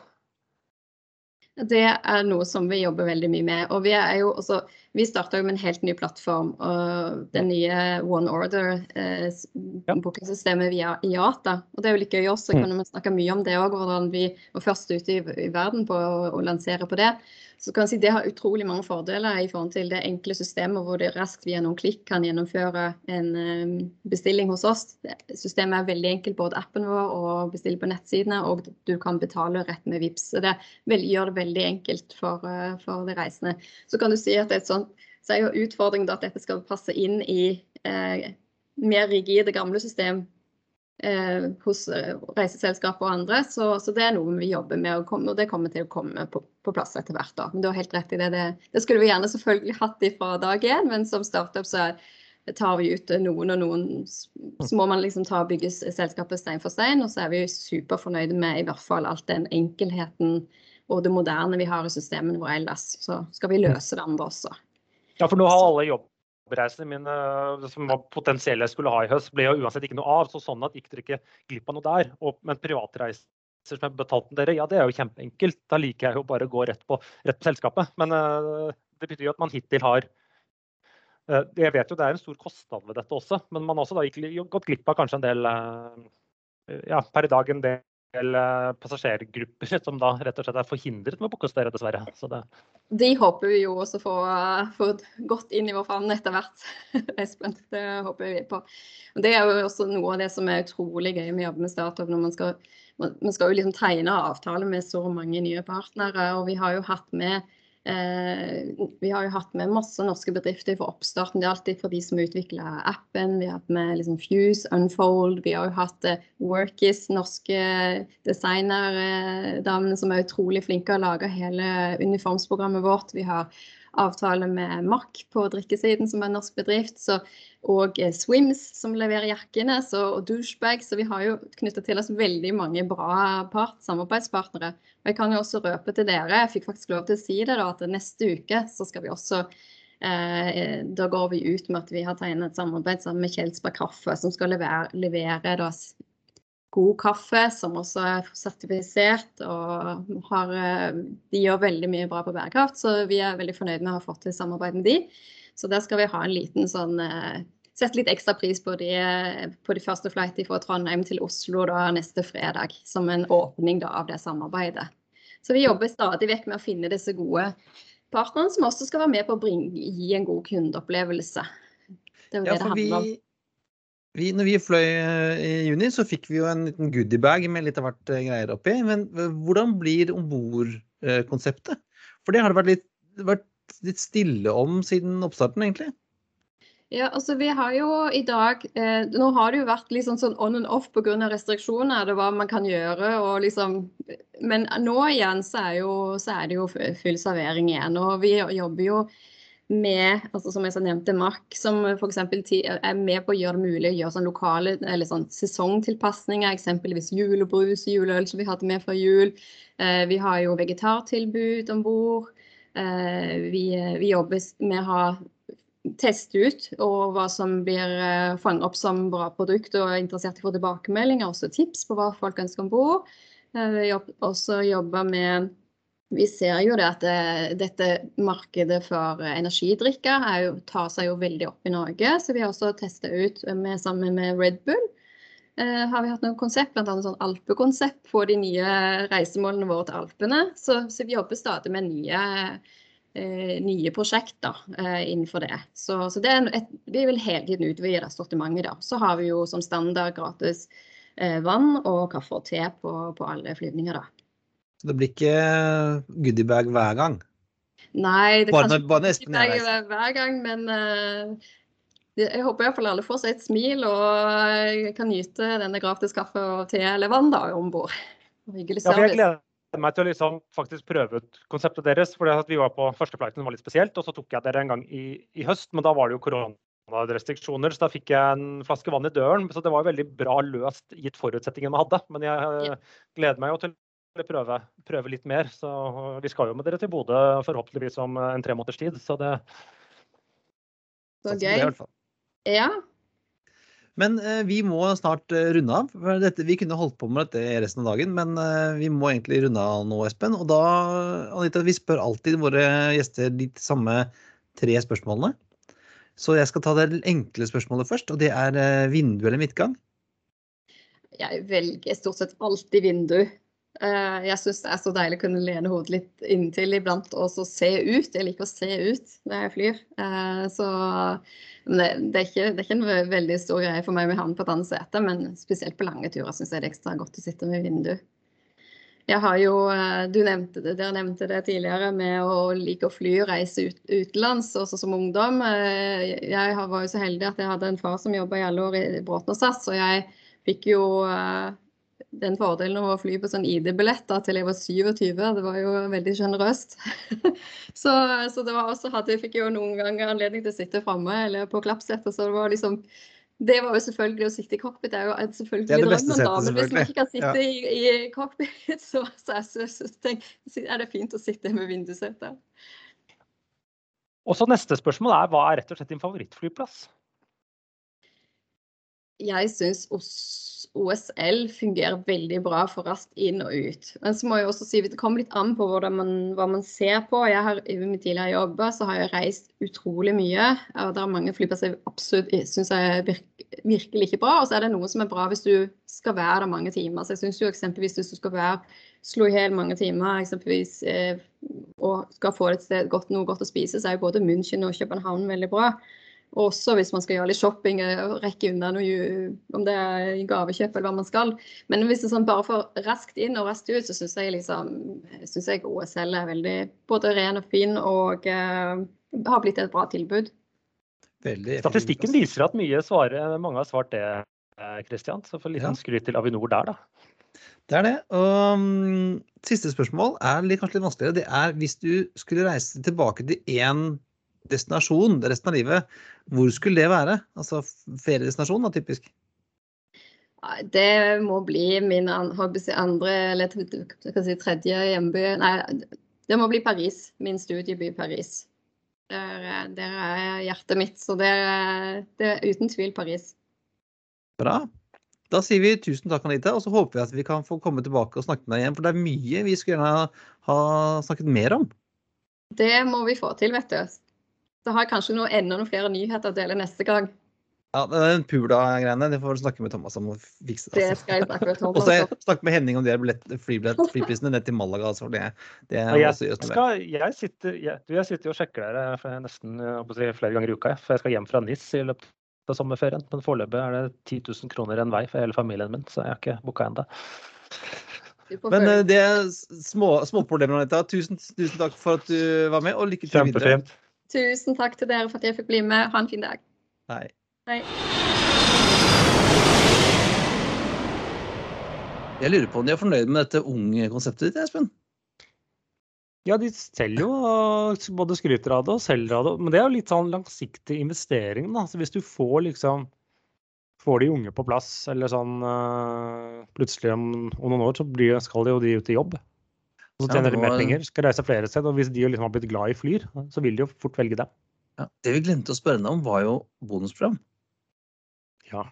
Det er noe som vi jobber veldig mye med. og Vi, er jo også, vi starta med en helt ny plattform. og Det nye One Order-bookingsystemet eh, via IATA. og Det er jo litt gøy også. kan mm. vi snakke mye om det òg, hvordan vi var først ute i, i verden på å, å lansere på det. Så kan jeg si Det har utrolig mange fordeler i forhold til det enkle systemet hvor det raskt via noen klikk kan gjennomføre en um, bestilling hos oss. Systemet er veldig enkelt, både appen vår og bestille på nettsidene, og du kan betale rett med VIPS. Så Det gjør det veldig enkelt for, uh, for de reisende. Så kan du si at det er et sånn, så er jo utfordringen at dette skal passe inn i eh, mer rigide gamle system eh, hos reiseselskaper reiseselskap og andre. Så, så, det er noe vi jobber med, og, komme, og det kommer til å komme på, på plass etter hvert. Da. Men du har helt rett i det. det. det. skulle vi gjerne selvfølgelig hatt fra dag én, men som startup så tar vi ut noen og noen. Så må man liksom ta og bygge selskapet stein for stein, og så er vi superfornøyde med i hvert fall alt den enkelheten og det moderne vi har i systemene våre ellers. Så skal vi løse det andre også. Ja, for nå har alle jobb jobbreisene mine som var potensielle jeg skulle ha i høst, ble jo uansett ikke noe av. Så sånn at gikk dere ikke glipp av noe der. Og, men privatreiser som er betalt med dere, ja det er jo kjempeenkelt. Da liker jeg jo bare å gå rett på, rett på selskapet. Men uh, det betyr jo at man hittil har uh, Jeg vet jo det er en stor kostnad ved dette også, men man har også da gikk, gått glipp av kanskje en del uh, ja, per i dag en del del eh, passasjergrupper som da rett og slett er forhindret med å booke hos dere, dessverre. Det... De håper vi jo også få, får godt inn i vår favn etter hvert, Espen. Det håper vi på. Det er jo også noe av det som er utrolig gøy med å jobbe med startup. når man skal, man, skal jo liksom tegne avtale med så mange nye partnere. og Vi har jo hatt med Eh, vi har jo hatt med masse norske bedrifter for oppstarten. Det er alltid for de som utvikler appen. Vi har hatt med liksom Fuse, Unfold. Vi har jo hatt eh, Workis, norske designerdamene som er utrolig flinke å lage hele uniformsprogrammet vårt. Vi har avtale med Mack på drikkesiden, som er en norsk bedrift. Så, og eh, Swims, som leverer jakkene, så, og Douchebag. Så vi har jo knytta til oss veldig mange bra part, samarbeidspartnere. Og jeg kan jo også røpe til dere, jeg fikk faktisk lov til å si det, da, at neste uke så skal vi også eh, da går vi ut med at vi har tegnet et samarbeid sammen med Kjelsberg Kaffe, som skal levere, levere da, god kaffe, som også er sertifisert. Og har, eh, de gjør veldig mye bra på bærekraft, så vi er veldig fornøyd med å ha fått til samarbeid med de. Så der skal vi ha en liten sånn eh, Sette litt ekstra pris på de, på de første flightene fra Trondheim til Oslo da, neste fredag, som en åpning da, av det samarbeidet. Så vi jobber stadig vekk med å finne disse gode partnerne, som også skal være med på å bringe, gi en god kundeopplevelse. Det er jo ja, det det handler om. Vi, når vi fløy eh, i juni, så fikk vi jo en liten goodiebag med litt av hvert eh, greier oppi. Men eh, hvordan blir ombordkonseptet? For det har det vært litt, vært litt, stille om siden oppstarten, egentlig. Ja, altså vi har jo i dag eh, Nå har det jo vært liksom sånn on and off pga. restriksjoner. Det hva man kan gjøre. og liksom, Men nå igjen så er, jo, så er det jo full servering igjen. Og vi jobber jo med altså som jeg nevnte, MAK, som f.eks. er med på å gjøre det mulig å gjøre sånn lokale eller sånn sesongtilpasninger. Eksempelvis julebrus, juleøl som vi hadde med før jul. Eh, vi har jo vegetartilbud om bord. Eh, vi, vi, jobber med å ha teste ut og hva som blir eh, fanget opp som bra produkt, og er interessert i å få tilbakemeldinger. Også tips på hva folk ønsker om bord. Eh, vi har også jobber med vi ser jo det at det, eh, dette markedet for energidrikker jo, tar seg jo veldig opp i Norge. Så vi har også testa ut med, sammen med Red Bull. Eh, har vi hatt noen konsept, bl.a. sånn alpekonsept på de nye reisemålene våre til Alpene. Så, så vi jobber stadig med nye, eh, nye prosjekter eh, innenfor det. Så, så det et, vi vil hele tiden utvide sortimentet. da. Så har vi jo som standard gratis eh, vann og kaffe og te på, på alle flyvninger, da. Så det blir ikke goodiebag hver gang? Nei, det Bare kan bare ikke bli goodiebag hver gang, men uh, jeg håper iallfall alle får seg et smil og kan nyte denne gratis kaffe og te eller vann da om bord. Hyggelig jeg service. gleder meg til å liksom faktisk prøve ut konseptet deres. for at Vi var på første flighten, var litt spesielt, og så tok jeg dere en gang i, i høst. Men da var det jo koronarestriksjoner, så da fikk jeg en flaske vann i døren. Så det var jo veldig bra løst gitt forutsetningene vi hadde. Men jeg eh, Ja. gleder meg jo til prøve, prøve litt mer. Så vi skal jo med dere til Bodø forhåpentligvis om en tre måneders tid. Så det Så det, gøy. hvert. Ja, Men eh, vi må snart eh, runde av. Dette, vi kunne holdt på med dette resten av dagen, men eh, vi må egentlig runde av nå, Espen. Og da, Anita, vi spør alltid våre gjester de samme tre spørsmålene. Så jeg skal ta det enkle spørsmålet først, og det er eh, vindu eller midtgang. jeg velger stort sett alltid vindu. Eh, Jeg syns det er så deilig å kunne lene hodet litt inntil iblant og så se ut. Jeg liker å se ut når jeg flyr. Eh, Så det, det, er ikke, det er ikke en veldig stor greie for meg med havne på et annet sete, men spesielt på lange turer syns jeg det er ekstra godt å sitte med vindu. Jeg har jo, eh, du nevnte det, Dere nevnte det tidligere med å like å fly og reise ut, utenlands, også som ungdom. Jeg var jo så heldig at jeg hadde en far som jobba i alle år i Bråten og SAS, og jeg fikk jo den fordelen av å fly på sånn ID-billett til jeg var 27. Det var jo veldig sjenerøst. så, så det var også hadde, jeg fikk jo noen ganger anledning til å sitte framme eller på klappsetet. Så det var liksom det var jo selvfølgelig å sitte i cockpit. Det er jo selvfølgelig Det er det beste drømmen, da. Men hvis man ikke kan sitte Ja. i, i cockpit, så, så, så, så tenk, er det fint å sitte med vindussete. Og så neste spørsmål er hva er rett og slett din favorittflyplass? Jeg syns OSL fungerer veldig bra for raskt inn og ut. Men så må jeg også si det kommer litt an på man, hva man ser på. Jeg har, I min tidligere jobb så har jeg reist utrolig mye. og Det er mange flyplasser jeg absolutt syns er virke, virkelig ikke bra. Og så er det noe som er bra hvis du skal være der mange timer. Så jeg syns jo eksempelvis hvis du skal være slå i hjel mange timer eksempelvis, eh, og skal få et sted godt, noe godt å spise, så er jo både München og København veldig bra. Også hvis man skal gjøre litt shopping og rekke unna noe, om det er gavekjøp eller hva man skal. Men hvis det sånn bare får raskt inn og raskt ut, så syns jeg liksom synes jeg OSL er veldig både ren og fin og uh, har blitt et bra tilbud. Veldig Statistikken plass. viser at mye svarer, mange har svart det, Kristian. Christian. Så for litt Ja. sånn skryt til Avinor der, da. Det er det. Og um, siste spørsmål er litt, kanskje litt vanskeligere. Det er hvis du skulle reise tilbake til én destinasjon resten av livet, hvor skulle det være? Altså feriedestinasjon, da, typisk. Det må bli min andre eller si, tredje hjemby. Nei, det må bli Paris. Min studieby Paris. Der, er- der er hjertet mitt. Så det det er uten tvil Paris. Bra. Da sier vi tusen takk, Anita, og så håper vi at vi kan få komme tilbake og snakke med deg igjen. For det er mye vi skulle gjerne ha snakket mer om. Det må vi få til, vet du. Så har jeg kanskje noe, enda noen flere nyheter å dele neste gang. Ja, det er den Pula-greiene, det får du snakke med Thomas om å fikse. Det Altså. skal jeg snakke med Og Thomas om. jeg snakket med Henning om de flyprisene ned til Malaga. Altså, det, det er jeg, skal, jeg, sitter, jeg, jeg sitter og sjekker dere nesten holdt på å si, flere ganger i uka. For jeg skal hjem fra NIS i løpet av sommerferien. Men foreløpig er det 10 000 kroner en vei for hele familien min, så jeg har ikke booka ennå. Men eh, det er små, småproblemer, Anita. Tusen, tusen takk for at du var med, og lykke til videre. Kjempefint. Tusen takk til dere for at jeg fikk bli med. Ha en fin dag. Hei. Hei. Jeg lurer på om de er fornøyd med dette unge konseptet ditt, Espen? Ja, de selger jo både skryter av det og selger av det. Men det er jo litt sånn langsiktig investering. da. Så hvis du får liksom får de unge på plass, eller sånn øh, plutselig om, om noen år så blir, skal de jo de ut i jobb. Og så Ja, tjener de mer penger, skal reise flere steder. Og hvis de liksom har blitt glad i flyr, så vil de jo fort velge det. Ja. Det vi glemte å spørre deg om, var jo bonusprogram. Ja.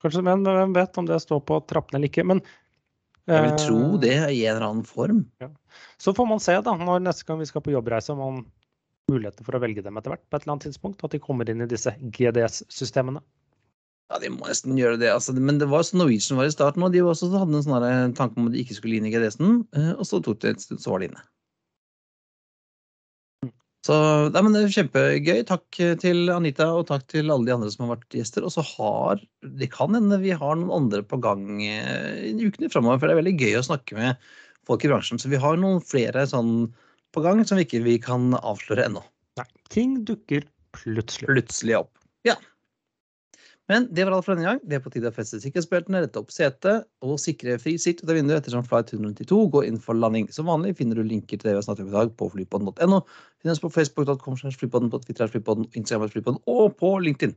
Kanskje, men hvem vet om det står på trappene eller ikke. Men Jeg vil eh, tro det i en eller annen form. Så får man se da, når neste gang vi skal på jobbreise, om man har muligheter for å velge dem etter hvert på et eller annet tidspunkt. At de kommer inn i disse GDS-systemene. Ja, de må nesten gjøre det. Altså, men det var sånn Norwegian var i starten, og de var også, hadde en sånn her tanke om at de ikke skulle inn i GDS-en. eh, Og så tok det en stund, så var de inne. Så nei, men det er kjempegøy. Takk til Anita og takk til alle de andre som har vært gjester. Og så har det kan hende vi har noen andre på gang eh, i ukene framover. For det er veldig gøy å snakke med folk i bransjen. Så vi har noen flere sånn på gang som vi ikke vi kan avsløre ennå. Nei, ting dukker plutselig. Plutselig opp. Ja. Men det var alt for denne gang. Det er på tide å feste sikkerhetsbeltene, rette opp setet og sikre fri sikt ut av vinduet ettersom flight 192 går inn for landing. Som vanlig finner du linker til det vi har snakket om i dag på flypodden.no. Finnes på facebook.com, flypodden, på Twitter, flypodden, Instagram, flypodden og på LinkedIn.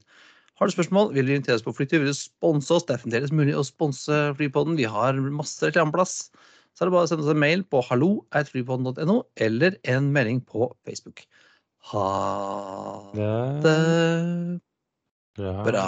Har du spørsmål, vil du invitere oss på flytur, vil du sponse oss, det er fremdeles mulig å sponse Flypodden. Vi har masse reklameplass. Så er det bare å sende oss en mail på hallo.flypodden.no eller en melding på Facebook. Ha det bra.